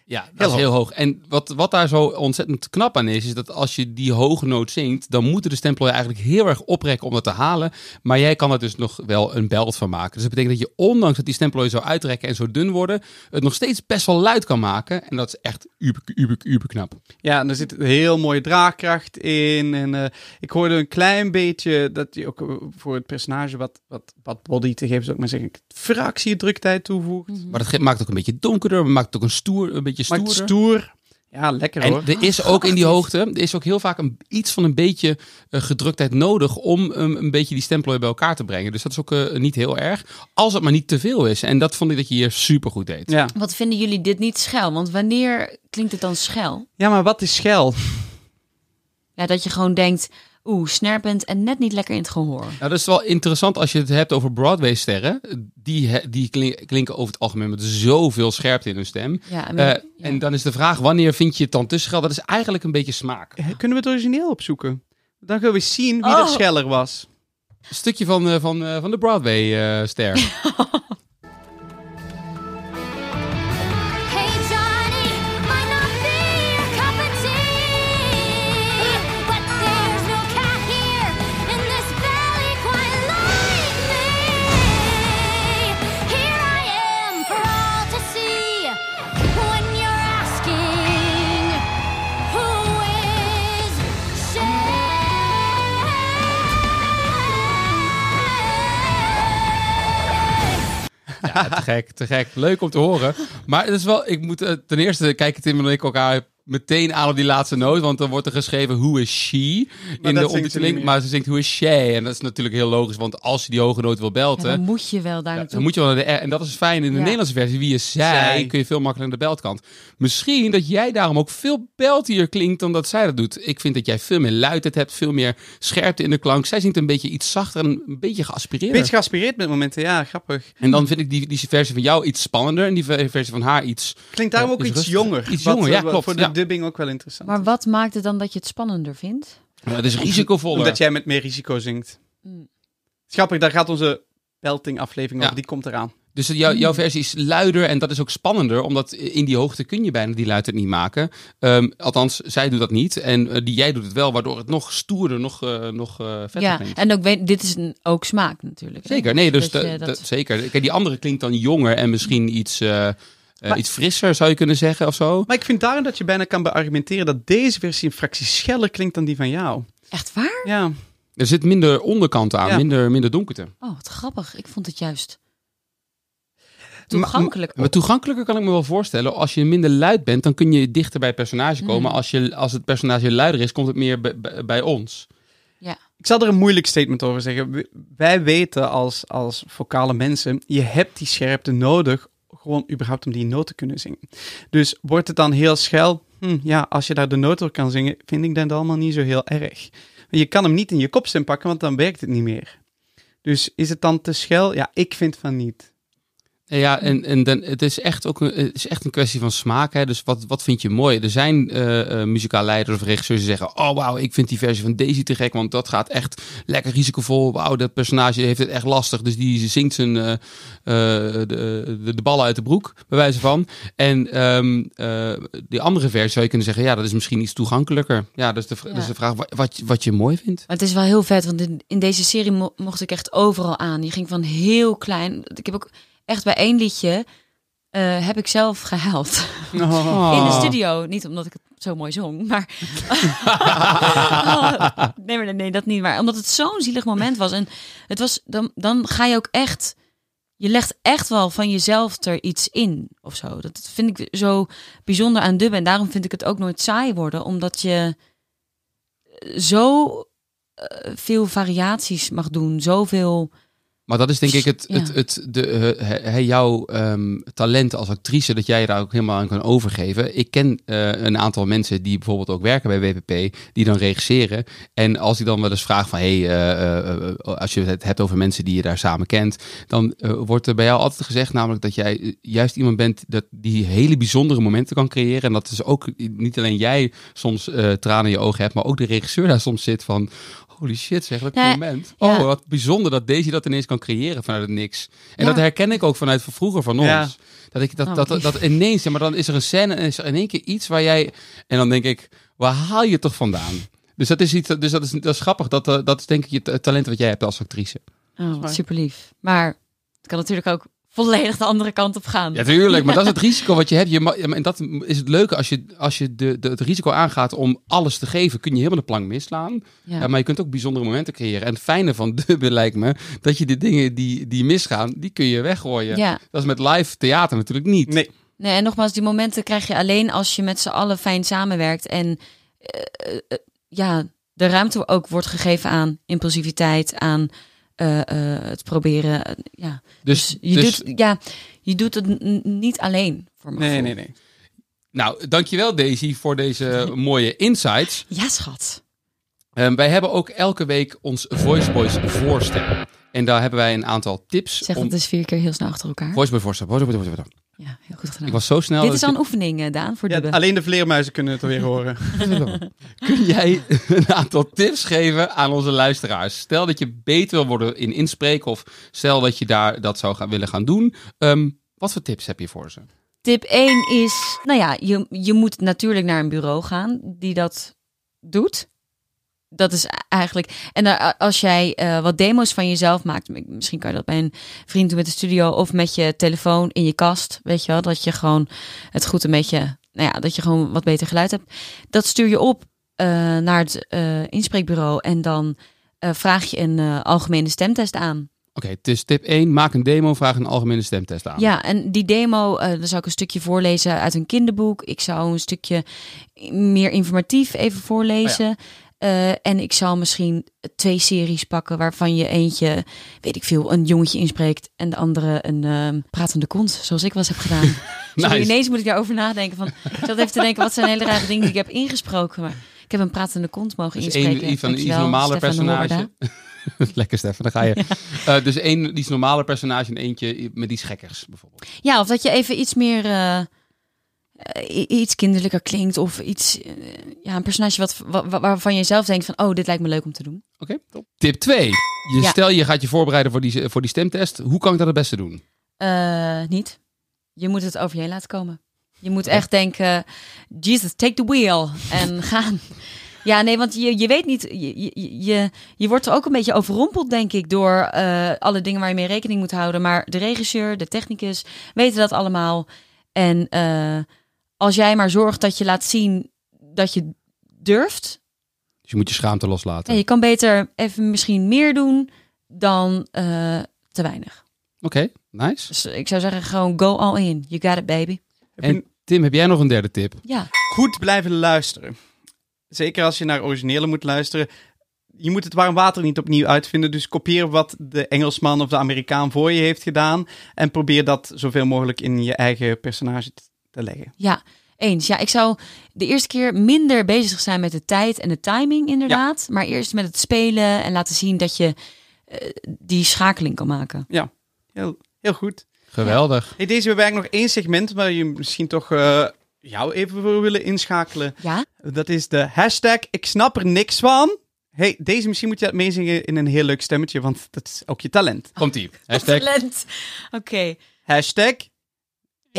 Speaker 4: Ja, dat is heel hoog. En wat, wat daar zo ontzettend knap aan is, is dat als je die hoge noot zingt, dan moeten de stemplooi eigenlijk heel erg oprekken om dat te halen. Maar jij kan er dus nog wel een belt van maken. Dus dat betekent dat je, ondanks dat die stemplooi zo uitrekken en zo dun worden, het nog steeds best wel luid kan maken. En dat is echt uber, uber, uber knap.
Speaker 2: Ja, en er zit een heel mooie draagkracht in. En eh, ik hoorde een klein beetje dat je ook eh, voor het personage wat, wat, wat body te geven, zou ik maar zeggen, fractie druktijd toevoegt.
Speaker 4: Maar dat maakt ook een beetje donkerder, maakt ook een stoer, een beetje
Speaker 2: Het stoer. Ja, lekker
Speaker 4: En
Speaker 2: hoor.
Speaker 4: er is ook in die hoogte, er is ook heel vaak een, iets van een beetje eh, gedruktheid nodig om um, een beetje die stemplooi bij elkaar te brengen. Dus dat is ook eh, niet heel erg, als het maar niet te veel is. En dat vond ik dat je hier super goed deed.
Speaker 2: Ja.
Speaker 1: Wat vinden jullie dit niet schel? Want wanneer klinkt het dan schel?
Speaker 2: ja, maar wat is schel?
Speaker 1: Ja, dat je gewoon denkt, oeh, snerpend en net niet lekker in het gehoor.
Speaker 4: Nou, dat is wel interessant als je het hebt over Broadway-sterren. Die, die klin- klinken over het algemeen met zoveel scherpte in hun stem.
Speaker 1: Ja, en,
Speaker 4: Eh,
Speaker 1: ja.
Speaker 4: En dan is de vraag, wanneer vind je het dan te schel? Dat is eigenlijk een beetje smaak.
Speaker 2: Eh, Kunnen we het origineel opzoeken? Dan gaan we zien wie
Speaker 1: Oh.
Speaker 2: er scheller was.
Speaker 4: Een stukje van, eh, van, eh, van de Broadway-ster. te gek, te gek. Leuk om te horen. Maar het is wel, ik moet, eh, ten eerste kijken Tim en ik elkaar meteen aan op die laatste noot. Want dan wordt er geschreven, who is she? In de ondertiteling. Maar ze zingt, who is Shay? En dat is natuurlijk heel logisch. Want als je die hoge noot wil
Speaker 1: Ja,
Speaker 4: belten...
Speaker 1: dan moet je wel daar
Speaker 4: Ja, dan moet je wel naar de R. En dat is fijn in de
Speaker 1: Ja.
Speaker 4: Nederlandse versie. Wie is zij?
Speaker 2: Zij.
Speaker 4: Kun je veel makkelijker naar de beltkant. Misschien dat jij daarom ook veel beltier klinkt dan dat zij dat doet. Ik vind dat jij veel meer luidheid hebt, veel meer scherpte in de klank. Zij zingt een beetje iets zachter en een beetje geaspireerd.
Speaker 2: Beetje geaspireerd met momenten, ja, grappig.
Speaker 4: En dan vind ik die, die versie van jou iets spannender en die ver- versie van haar iets.
Speaker 2: Klinkt daarom
Speaker 4: Ja,
Speaker 2: ook iets jonger.
Speaker 4: Iets
Speaker 2: Wat,
Speaker 4: jonger, ja,
Speaker 2: eh,
Speaker 4: klopt,
Speaker 2: Voor de
Speaker 4: ja.
Speaker 2: Dubbing ook wel interessant.
Speaker 1: Maar wat maakt het dan dat je het spannender vindt?
Speaker 4: Ja, het is risicovoller.
Speaker 2: Omdat jij met meer risico zingt.
Speaker 1: Mm.
Speaker 2: Grappig, daar gaat onze belting aflevering
Speaker 4: Ja.
Speaker 2: over, die komt eraan.
Speaker 4: Dus jou, jouw versie is luider en dat is ook spannender, omdat in die hoogte kun je bijna die luidheid niet maken. Ehm, althans, zij doet dat niet en eh, die jij doet het wel, waardoor het nog stoerder, nog, eh, nog eh vetter
Speaker 1: Ja,
Speaker 4: klinkt.
Speaker 1: en ook weet, dit is een, ook smaak natuurlijk. hè?
Speaker 4: Zeker, nee, dus
Speaker 1: Dat
Speaker 4: zeker. Kijk, die andere klinkt dan jonger en misschien iets,
Speaker 2: Maar-
Speaker 4: iets frisser, zou je kunnen zeggen, of zo.
Speaker 2: Maar ik vind daarom dat je bijna kan beargumenteren dat deze versie een fractie scheller klinkt dan die van jou.
Speaker 1: Echt waar?
Speaker 2: Ja,
Speaker 4: Er zit minder onderkant aan,
Speaker 2: Ja.
Speaker 4: minder, minder donkerte.
Speaker 1: Oh, wat grappig. Ik vond het juist toegankelijk.
Speaker 4: Maar toegankelijker kan ik me wel voorstellen. Als je minder luid bent, dan kun je dichter bij het personage
Speaker 1: Mm.
Speaker 4: komen. Als, je, als het personage luider is, komt het meer bij, ons.
Speaker 2: ik zal er een moeilijk statement over zeggen. Wij weten als, als vocale mensen, je hebt die scherpte nodig gewoon überhaupt om die noot te kunnen zingen. Dus wordt het dan heel schel? Hm, ja, als je daar de noot door kan zingen, vind ik dat allemaal niet zo heel erg. Je kan hem niet in je kopstem pakken, want dan werkt het niet meer. Dus is het dan te schel? Ja, ik vind van niet.
Speaker 4: Ja, en, en dan, het, is echt ook een, het is echt een kwestie van smaak. Hè? Dus wat, wat vind je mooi? Er zijn eh eh muzikaal leiders of regisseurs die zeggen... oh wauw, ik vind die versie van Daisy te gek... want dat gaat echt lekker risicovol. Wauw, dat personage heeft het echt lastig. Dus die zingt zijn, eh, de, de, de ballen uit de broek, bij wijze van. En ehm, eh, die andere versie zou je kunnen zeggen... ja, dat is misschien iets toegankelijker. Ja, dat is de, dat is de vraag wat, wat, je- wat je mooi vindt.
Speaker 1: Maar het is wel heel vet, want in, in deze serie mo- mocht ik echt overal aan. Die ging van heel klein. Ik heb ook echt bij één liedje eh, heb ik zelf gehuild.
Speaker 2: Oh.
Speaker 1: In de studio. Niet omdat ik het zo mooi zong, maar... Oh, nee, maar nee, dat niet. Maar omdat het zo'n zielig moment was. En het was, dan, dan ga je ook echt... Je legt echt wel van jezelf er iets in of zo. Dat vind ik zo bijzonder aan dubben. En daarom vind ik het ook nooit saai worden. Omdat je zo eh, veel variaties mag doen. Zoveel...
Speaker 4: Maar dat is denk ik het,
Speaker 1: Ja.
Speaker 4: het, het, de, eh, he- jouw ehm, talent als actrice, dat jij daar ook helemaal aan kan overgeven. Ik ken eh, een aantal mensen die bijvoorbeeld ook werken bij WPP, die dan regisseren. En als ik dan wel eens vraag van, hey, eh, als je het hebt over mensen die je daar samen kent, dan wordt er bij jou altijd gezegd namelijk dat jij juist iemand bent dat die hele bijzondere momenten kan creëren. En dat is ook niet alleen jij soms tranen in je ogen hebt, maar ook de regisseur daar soms zit van, Holy shit, zeg, dat
Speaker 1: Nee,
Speaker 4: moment.
Speaker 1: ja.
Speaker 4: Oh, wat bijzonder dat Daisy dat ineens kan creëren vanuit het niks. En
Speaker 1: Ja.
Speaker 4: dat herken ik ook vanuit vroeger van ons.
Speaker 2: Ja.
Speaker 4: Dat, ik, dat,
Speaker 1: Oh,
Speaker 4: dat, dat ineens, ja, maar dan is er een scène en is er in één keer iets waar jij... En dan denk ik, waar haal je het toch vandaan? Dus dat is, iets, dus dat is, dat is grappig. Dat, eh, dat is denk ik je ta- talent wat jij hebt als actrice.
Speaker 1: Oh, super lief. Maar het kan natuurlijk ook volledig de andere kant op gaan.
Speaker 4: Ja, tuurlijk. Maar dat is het risico wat je hebt. Je en dat is het leuke. Als je, als je de, de, het risico aangaat om alles te geven, kun je helemaal de plank misslaan.
Speaker 1: Ja.
Speaker 4: Ja, maar je kunt ook bijzondere momenten creëren. En het fijne van dubben lijkt me, dat je de dingen die, die misgaan, die kun je weggooien.
Speaker 1: ja.
Speaker 4: Dat is met live theater natuurlijk niet.
Speaker 2: Nee,
Speaker 1: Nee, en nogmaals, die momenten krijg je alleen als je met z'n allen fijn samenwerkt. En eh, eh, ja, de ruimte ook wordt gegeven aan impulsiviteit, aan eh, eh, het proberen. eh, ja.
Speaker 4: Dus,
Speaker 1: Dus, je,
Speaker 4: dus
Speaker 1: doet, ja, je doet het niet alleen voor me.
Speaker 2: nee, nee, nee.
Speaker 4: nou, dankjewel Daisy voor deze mooie insights.
Speaker 1: Ja, schat.
Speaker 4: Ehm, wij hebben ook elke week ons Voice Boys voorstel. En daar hebben wij een aantal tips.
Speaker 1: Zeg
Speaker 4: om...
Speaker 1: dat is vier keer heel snel achter elkaar.
Speaker 4: Voice Boy voorstel. Voice Boy, Voice Boy, Voice Boy.
Speaker 1: Ja, heel goed gedaan.
Speaker 4: Ik was zo snel.
Speaker 1: Dit
Speaker 4: dat
Speaker 1: is al
Speaker 4: ik-
Speaker 1: een oefening, eh, Daan, voor
Speaker 2: Ja, alleen de vleermuizen kunnen het alweer horen.
Speaker 4: Kun jij een aantal tips geven aan onze luisteraars? Stel dat je beter wil worden in inspreken of stel dat je daar dat zou gaan, willen gaan doen. Ehm, wat voor tips heb je voor ze?
Speaker 1: Tip 1 is, nou ja, je, je moet natuurlijk naar een bureau gaan die dat doet. Dat is eigenlijk. En als jij eh, wat demo's van jezelf maakt, misschien kan je dat bij een vriend doen met de studio of met je telefoon in je kast, weet je wel, dat je gewoon het goed een beetje, nou ja, dat je gewoon wat beter geluid hebt. Dat stuur je op eh, naar het eh, inspreekbureau en dan eh, vraag je een eh, algemene stemtest aan.
Speaker 4: Oké, het is tip 1. Maak een demo, vraag een algemene stemtest aan.
Speaker 1: Ja, en die demo, eh dan zou ik een stukje voorlezen uit een kinderboek. Ik zou een stukje meer informatief even voorlezen. Eh, en ik zal misschien twee series pakken waarvan je eentje, weet ik veel, een jongetje inspreekt en de andere een ehm, pratende kont, zoals ik wel eens heb gedaan. Sorry,
Speaker 4: Nice.
Speaker 1: ineens moet ik daarover nadenken. Van, ik zat even te denken, wat zijn hele rare dingen die ik heb ingesproken. Maar ik heb een pratende kont mogen
Speaker 4: Dus
Speaker 1: inspreken.
Speaker 4: één van iets
Speaker 1: Dankjewel,
Speaker 4: normaler personage. Lekker Stefan, dan ga je. Eh, dus één iets normaler personage en eentje met iets gekkers bijvoorbeeld.
Speaker 1: Ja, of dat je even iets meer. Iets kinderlijker klinkt. Of iets. eh, ja, een personage wat, wa- wa- waarvan je zelf denkt: van, oh, dit lijkt me leuk om te doen.
Speaker 4: Oké, top. Tip 2. Je
Speaker 1: Ja.
Speaker 4: Stel je gaat je voorbereiden voor die, voor die stemtest. Hoe kan ik dat het beste doen?
Speaker 1: Eh, niet. Je moet het over je heen laten komen. Je moet echt denken: Jesus, take the wheel. En gaan. Ja, nee, want je, je weet niet. Je, je, je, wordt er ook een beetje overrompeld, denk ik, door eh, alle dingen waar je mee rekening moet houden. Maar de regisseur, de technicus weten dat allemaal. En eh, als jij maar zorgt dat je laat zien dat je durft.
Speaker 4: Dus je moet je schaamte loslaten.
Speaker 1: En je kan beter even misschien meer doen dan eh, te weinig.
Speaker 4: Oké, nice.
Speaker 1: Dus ik zou zeggen, gewoon go all in. You got it, baby.
Speaker 4: En Tim, heb jij nog een derde tip?
Speaker 1: Ja,
Speaker 2: goed blijven luisteren. Zeker als je naar originele moet luisteren. Je moet het warm water niet opnieuw uitvinden. Dus kopieer wat de Engelsman of de Amerikaan voor je heeft gedaan. En probeer dat zoveel mogelijk in je eigen personage te leggen.
Speaker 1: ja, eens. Ja, ik zou de eerste keer minder bezig zijn met de tijd en de timing, inderdaad. Maar eerst met het spelen en laten zien dat je eh, die schakeling kan maken.
Speaker 2: Heel, heel goed.
Speaker 4: Geweldig.
Speaker 2: Hey, deze hebben we eigenlijk nog één segment waar je misschien toch eh, jou even voor willen inschakelen.
Speaker 1: Ja?
Speaker 2: Dat is de hashtag ik snap er niks van. Hey, deze misschien moet je dat meezingen in een heel leuk stemmetje, want dat is ook je talent.
Speaker 4: Komt-ie. Hashtag
Speaker 1: Talent. Oké.
Speaker 2: Hashtag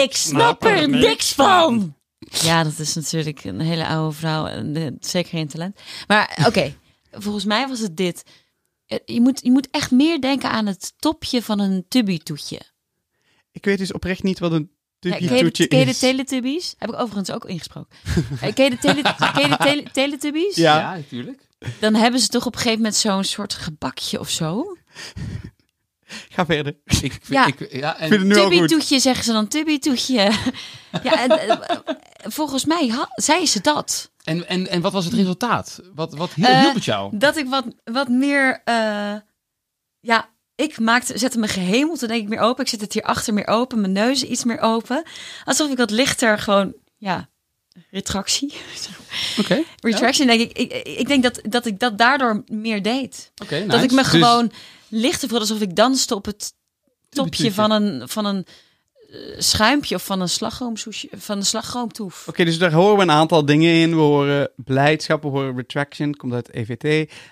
Speaker 1: Ik snap er niks van. Ja, dat is natuurlijk een hele oude vrouw. en, eh, Zeker geen talent. Maar oké, volgens mij was het dit. Eh, Je moet, je moet echt meer denken aan het topje van een tubby-toetje.
Speaker 2: Ik weet dus oprecht niet wat een
Speaker 1: Ja,
Speaker 2: tubby-toetje
Speaker 1: ken je de
Speaker 2: is.
Speaker 1: Teletubbies? Heb ik overigens ook ingesproken. Eh, ken je de, tele, ken je de tele- Teletubbies?
Speaker 2: Ja.
Speaker 4: natuurlijk.
Speaker 1: Dan hebben ze toch op een gegeven moment zo'n soort gebakje of zo.
Speaker 2: Ga verder.
Speaker 4: Ik, vind-
Speaker 1: Ja.
Speaker 4: ik, ja, en,
Speaker 2: vind het nu al goed.
Speaker 1: Tubby-toetje zeggen ze dan, tubby-toetje. ja, en, eh, volgens mij ha- zei ze dat.
Speaker 4: en, en, en wat was het resultaat? Wat, wat hielp,
Speaker 1: Eh,
Speaker 4: het jou?
Speaker 1: Dat ik wat, wat meer. eh, ja, ik maakte, zette mijn gehemelte denk ik meer open. Ik zet het hier achter meer open. Mijn neus iets meer open. Alsof ik wat lichter gewoon. Ja, retractie.
Speaker 4: Oké.
Speaker 1: Retraction, denk ik. Ik, ik denk dat, dat ik dat daardoor meer deed.
Speaker 4: Oké, nice.
Speaker 1: Dat ik me
Speaker 2: Dus-
Speaker 1: gewoon lichter voelde alsof ik danste op het topje van een, van een schuimpje of van een slagroomsoesje, van een slagroomtoef.
Speaker 2: Oké, dus daar horen we een aantal dingen in. We horen blijdschap, we horen retraction, komt uit EVT.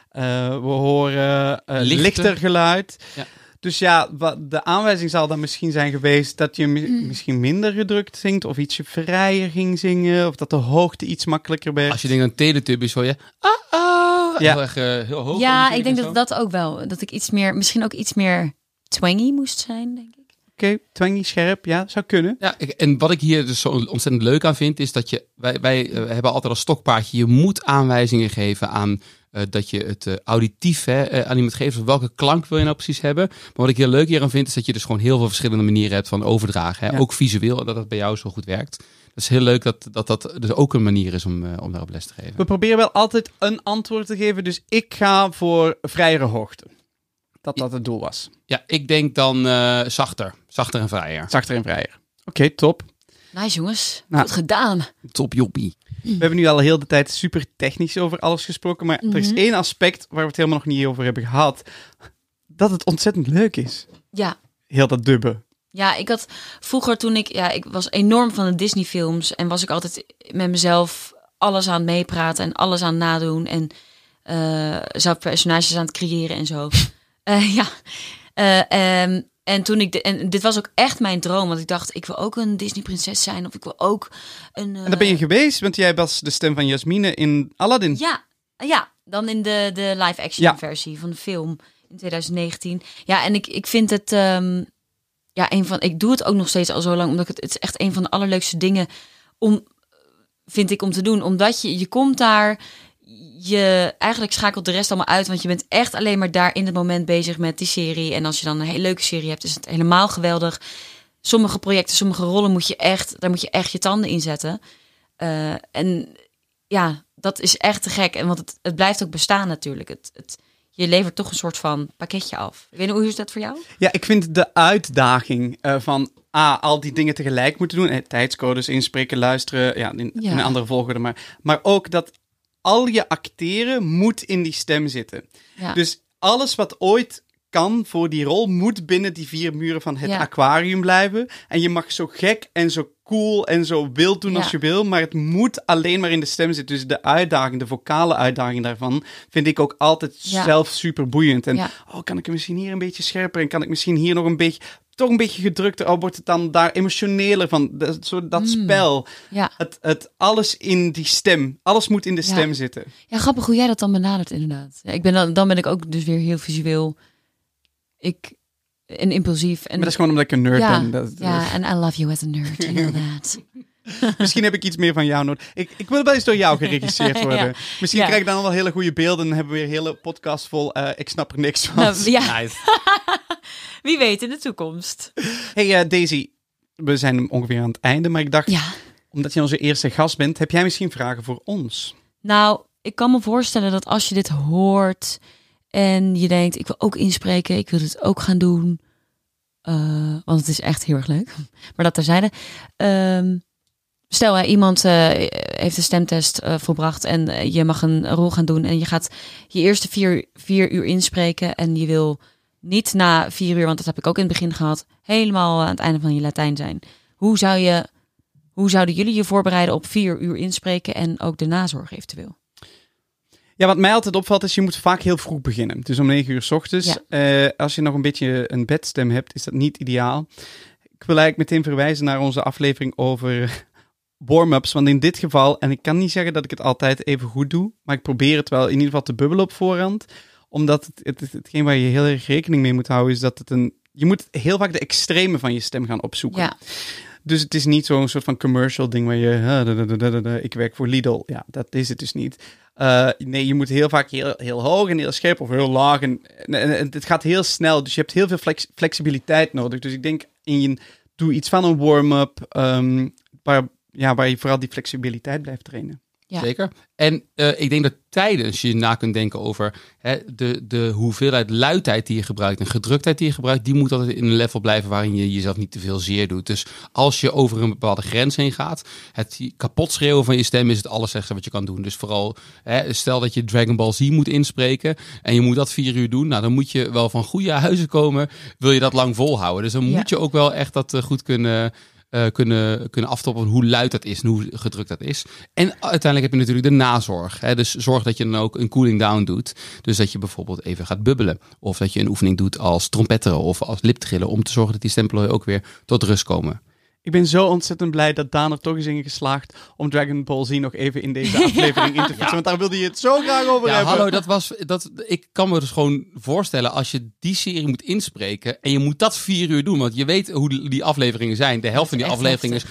Speaker 2: Eh, we horen eh,
Speaker 4: Lichter.
Speaker 2: lichter geluid.
Speaker 4: Ja.
Speaker 2: Dus ja, wat, de aanwijzing zal dan misschien zijn geweest dat je mi-
Speaker 1: Hmm.
Speaker 2: misschien minder gedrukt zingt, of ietsje vrijer ging zingen, of dat de hoogte iets makkelijker werd.
Speaker 4: Als je denkt aan Teletubbies, hoor je... Ah, ah,
Speaker 2: Ja.
Speaker 4: Heel erg eh, heel hoog.
Speaker 1: Ja, ik denk
Speaker 4: en
Speaker 1: dat dat ook wel. Dat ik iets meer, misschien ook iets meer twangy moest zijn, denk ik.
Speaker 2: Oké, twangy, scherp, ja, zou kunnen.
Speaker 4: Ja, ik- en wat ik hier dus zo ontzettend leuk aan vind, is dat je, wij, wij eh, hebben altijd als stokpaardje, je moet aanwijzingen geven aan eh, dat je het eh, auditief hè, eh, aan iemand geeft. Welke klank wil je nou precies hebben? Maar wat ik heel leuk hieraan vind, is dat je dus gewoon heel veel verschillende manieren hebt van overdragen. Hè?
Speaker 2: Ja.
Speaker 4: Ook visueel, en dat dat bij jou zo goed werkt. Dat is heel leuk dat dat, dat dus ook een manier is om, om daarop les te geven.
Speaker 2: We proberen wel altijd een antwoord te geven, dus ik ga voor vrijere hoogte. Dat dat het doel was.
Speaker 4: Ja, ik denk dan eh, zachter. Zachter en vrijer.
Speaker 2: Zachter en vrijer. Oké, top.
Speaker 1: Nice jongens,
Speaker 2: Nou.
Speaker 1: goed gedaan.
Speaker 4: Top joppie.
Speaker 2: We hebben nu al heel de tijd super technisch over alles gesproken, maar er is
Speaker 1: Mhm.
Speaker 2: één aspect waar we het helemaal nog niet over hebben gehad. Dat het ontzettend leuk is.
Speaker 1: Ja,
Speaker 2: Heel dat dubben.
Speaker 1: Ja, ik had vroeger toen ik, ja, ik was enorm van de Disney films en was ik altijd met mezelf alles aan het meepraten en alles aan het nadoen en eh zelf personages aan het creëren en zo. Eh, ja, Eh, ehm, en toen ik, de, en dit was ook echt mijn droom, want ik dacht, ik wil ook een Disney prinses zijn of ik wil ook een.
Speaker 2: En dat ben je
Speaker 1: eh,
Speaker 2: geweest, want jij was de stem van Jasmine in Aladdin.
Speaker 1: Ja, ja, dan in de, de live-action
Speaker 2: Ja.
Speaker 1: versie van de film in 2019. Ja, en ik, ik vind het, ehm, ja, een van, ik doe het ook nog steeds al zo lang, omdat ik het, het is echt een van de allerleukste dingen om, vind ik, om te doen. Omdat je, je komt daar, je eigenlijk schakelt de rest allemaal uit, want je bent echt alleen maar daar in het moment bezig met die serie. En als je dan een hele leuke serie hebt, is het helemaal geweldig. Sommige projecten, sommige rollen moet je echt, daar moet je echt je tanden in zetten. Eh, en ja, dat is echt te gek. En want het, het blijft ook bestaan natuurlijk. Het, het, je levert toch een soort van pakketje af. Ik weet niet, hoe is dat voor jou?
Speaker 2: Ja, ik vind de uitdaging eh, van ah, al die dingen tegelijk moeten doen. Eh, tijdscodes inspreken, luisteren, ja, in,
Speaker 1: Ja.
Speaker 2: in een andere volgorde. Maar, maar ook dat al je acteren moet in die stem zitten.
Speaker 1: Ja.
Speaker 2: Dus alles wat ooit kan voor die rol moet binnen die vier muren van het
Speaker 1: Ja.
Speaker 2: aquarium blijven. En je mag zo gek en zo cool en zo wild doen als je wil, maar het moet alleen maar in de stem zitten. Dus de uitdaging, de vocale uitdaging daarvan, vind ik ook altijd
Speaker 1: Ja.
Speaker 2: zelf super boeiend. En oh, kan ik hem misschien hier een beetje scherper en kan ik misschien hier nog een beetje, toch een beetje gedrukter, oh, wordt het dan daar emotioneler van? Dat, zo, dat
Speaker 1: Mm.
Speaker 2: spel,
Speaker 1: Ja.
Speaker 2: het, het, alles in die stem, alles moet in de
Speaker 1: Ja.
Speaker 2: stem zitten.
Speaker 1: ja, grappig hoe jij dat dan benadert inderdaad. Ja, ik ben dan, dan ben ik ook dus weer heel visueel. Ik, en impulsief. En
Speaker 2: Maar dat is gewoon omdat ik een nerd
Speaker 1: ja,
Speaker 2: ben. Dat,
Speaker 1: ja, en I love you as a nerd, you know that.
Speaker 2: Misschien heb ik iets meer van jou nodig. Ik, ik wil wel eens door jou geregisseerd worden.
Speaker 1: Ja.
Speaker 2: Misschien
Speaker 1: Ja.
Speaker 2: krijg ik dan wel hele goede beelden en hebben we weer een hele podcast vol. eh, ik snap er niks van.
Speaker 1: Nou, ja,
Speaker 4: Nice.
Speaker 1: wie weet in de toekomst.
Speaker 2: Hey eh, Daisy, we zijn ongeveer aan het einde, maar ik dacht,
Speaker 1: Ja,
Speaker 2: omdat je onze eerste gast bent, heb jij misschien vragen voor ons?
Speaker 1: Nou, ik kan me voorstellen dat als je dit hoort en je denkt, ik wil ook inspreken, ik wil dit ook gaan doen, eh, want het is echt heel erg leuk. Maar dat terzijde. Ehm stel, hè, iemand eh, heeft een stemtest eh, volbracht en eh, je mag een rol gaan doen en je gaat je eerste vier, vier uur inspreken en je wil niet na vier uur, want dat heb ik ook in het begin gehad, helemaal aan het einde van je Latijn zijn. Hoe zou je, hoe zouden jullie je voorbereiden op vier uur inspreken en ook de nazorg eventueel?
Speaker 2: Ja, wat mij altijd opvalt is, je moet vaak heel vroeg beginnen. Dus om 9 uur s ochtends.
Speaker 1: Ja.
Speaker 2: Als je nog een beetje een bedstem hebt, is dat niet ideaal. Ik wil eigenlijk meteen verwijzen naar onze aflevering over warm-ups. Want in dit geval, en ik kan niet zeggen dat ik het altijd even goed doe, maar ik probeer het wel in ieder geval te bubbelen op voorhand. Omdat het, het, het- hetgeen waar je heel erg rekening mee moet houden, is dat het een... Je moet heel vaak de extreme van je stem gaan opzoeken.
Speaker 1: Ja,
Speaker 2: Dus het is niet zo'n soort van commercial ding waar je, "Ah, da, da, da, da, da, da, ik werk voor Lidl. Ja, dat is het dus niet. Eh, nee, je moet heel vaak heel, heel hoog en heel scherp of heel laag. En, en, en het gaat heel snel, dus je hebt heel veel flex- flexibiliteit nodig. Dus ik denk, in je, doe iets van een warm-up, ehm, waar, ja, waar je vooral die flexibiliteit blijft trainen.
Speaker 1: Ja.
Speaker 4: Zeker. En eh, ik denk dat tijdens je na kunt denken over hè, de, de hoeveelheid luidheid die je gebruikt en gedruktheid die je gebruikt, die moet altijd in een level blijven waarin je jezelf niet te veel zeer doet. Dus als je over een bepaalde grens heen gaat, het kapot schreeuwen van je stem is het allerslechtste wat je kan doen. Dus vooral, hè, stel dat je Dragon Ball Z moet inspreken en je moet dat vier uur doen, nou dan moet je wel van goede huizen komen, wil je dat lang volhouden. Dus dan
Speaker 1: Ja.
Speaker 4: moet je ook wel echt dat eh, goed kunnen eh, kunnen, kunnen aftoppen hoe luid dat is en hoe gedrukt dat is. En uiteindelijk heb je natuurlijk de nazorg. Hè? Dus zorg dat je dan ook een cooling down doet. Dus dat je bijvoorbeeld even gaat bubbelen. Of dat je een oefening doet als trompetteren of als liptrillen. Om te zorgen dat die stempelen ook weer tot rust komen.
Speaker 2: Ik ben zo ontzettend blij dat Daan er toch is in geslaagd om Dragon Ball Z nog even in deze aflevering in te fietsen. Want daar wilde je het zo graag over
Speaker 4: Ja,
Speaker 2: hebben.
Speaker 4: hallo, dat was, dat, ik kan me dus gewoon voorstellen als je die serie moet inspreken en je moet dat vier uur doen, want je weet hoe die afleveringen zijn. De helft van die afleveringen is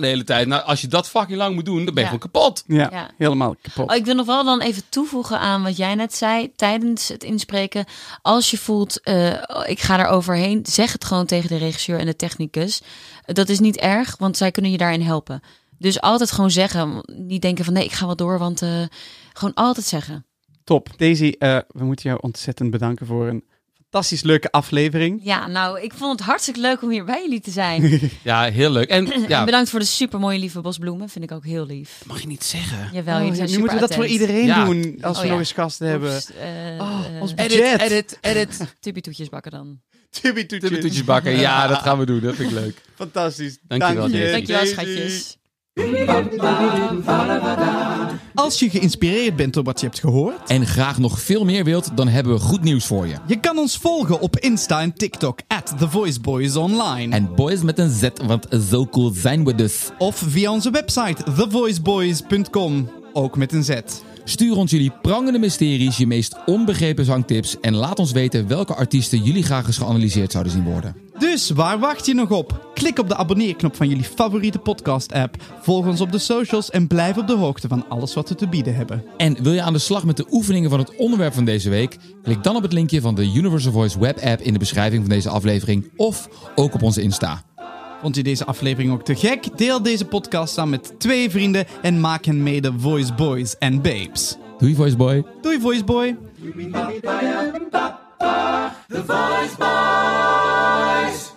Speaker 4: de hele tijd. Nou, als je dat fucking lang moet doen, dan ben je
Speaker 1: Ja.
Speaker 4: gewoon kapot.
Speaker 2: Ja,
Speaker 1: Ja.
Speaker 2: helemaal kapot.
Speaker 1: Oh, ik wil nog wel dan even toevoegen aan wat jij net zei tijdens het inspreken. Als je voelt, eh, ik ga er overheen, zeg het gewoon tegen de regisseur en de technicus. Dat is niet erg, want zij kunnen je daarin helpen. Dus altijd gewoon zeggen. Niet denken van nee, ik ga wel door, want eh, gewoon altijd zeggen.
Speaker 2: Top. Daisy, eh, we moeten jou ontzettend bedanken voor een fantastisch leuke aflevering.
Speaker 1: Ja, nou, ik vond het hartstikke leuk om hier bij jullie te zijn.
Speaker 4: Ja, heel leuk. En
Speaker 1: En
Speaker 4: ja,
Speaker 1: bedankt voor de supermooie lieve bosbloemen, vind ik ook heel lief.
Speaker 4: mag je niet zeggen.
Speaker 1: Jawel,
Speaker 2: Oh,
Speaker 1: jullie
Speaker 2: ja,
Speaker 1: zijn
Speaker 2: nu
Speaker 1: super
Speaker 2: moeten we dat voor iedereen
Speaker 4: Ja.
Speaker 2: doen als
Speaker 1: Oh,
Speaker 2: we
Speaker 1: ja.
Speaker 2: nog eens gasten hebben.
Speaker 1: Oeps, eh,
Speaker 2: Oh, ons
Speaker 4: Edit,
Speaker 2: budget.
Speaker 4: edit, edit.
Speaker 1: Tippie-toetjes bakken dan.
Speaker 4: Tippetoetjes bakken. Ja, dat gaan we doen. Dat vind ik leuk.
Speaker 2: Fantastisch.
Speaker 4: Dankjewel,
Speaker 2: Dank je.
Speaker 1: Dankjewel, schatjes.
Speaker 5: Als je geïnspireerd bent door wat je hebt gehoord,
Speaker 6: en graag nog veel meer wilt, dan hebben we goed nieuws voor je.
Speaker 5: je kan ons volgen op Insta en TikTok at The Voice Boys Online.
Speaker 6: En boys met een Z, want zo cool zijn we dus.
Speaker 5: Of via onze website thevoiceboys.com, ook met een Z.
Speaker 6: Stuur ons jullie prangende mysteries, je meest onbegrepen zangtips en laat ons weten welke artiesten jullie graag eens geanalyseerd zouden zien worden.
Speaker 5: Dus waar wacht je nog op? Klik op de abonneerknop van jullie favoriete podcast-app, volg ons op de socials en blijf op de hoogte van alles wat we te bieden hebben.
Speaker 6: En wil je aan de slag met de oefeningen van het onderwerp van deze week? Klik dan op het linkje van de Universal Voice web app in de beschrijving van deze aflevering of ook op onze Insta.
Speaker 5: Vond je deze aflevering ook te gek? Deel deze podcast dan met twee vrienden en maak hen mede Voice Boys en Babes.
Speaker 6: Doei Voice Boy.
Speaker 5: Doei Voice Boy!
Speaker 3: The Voice Boy.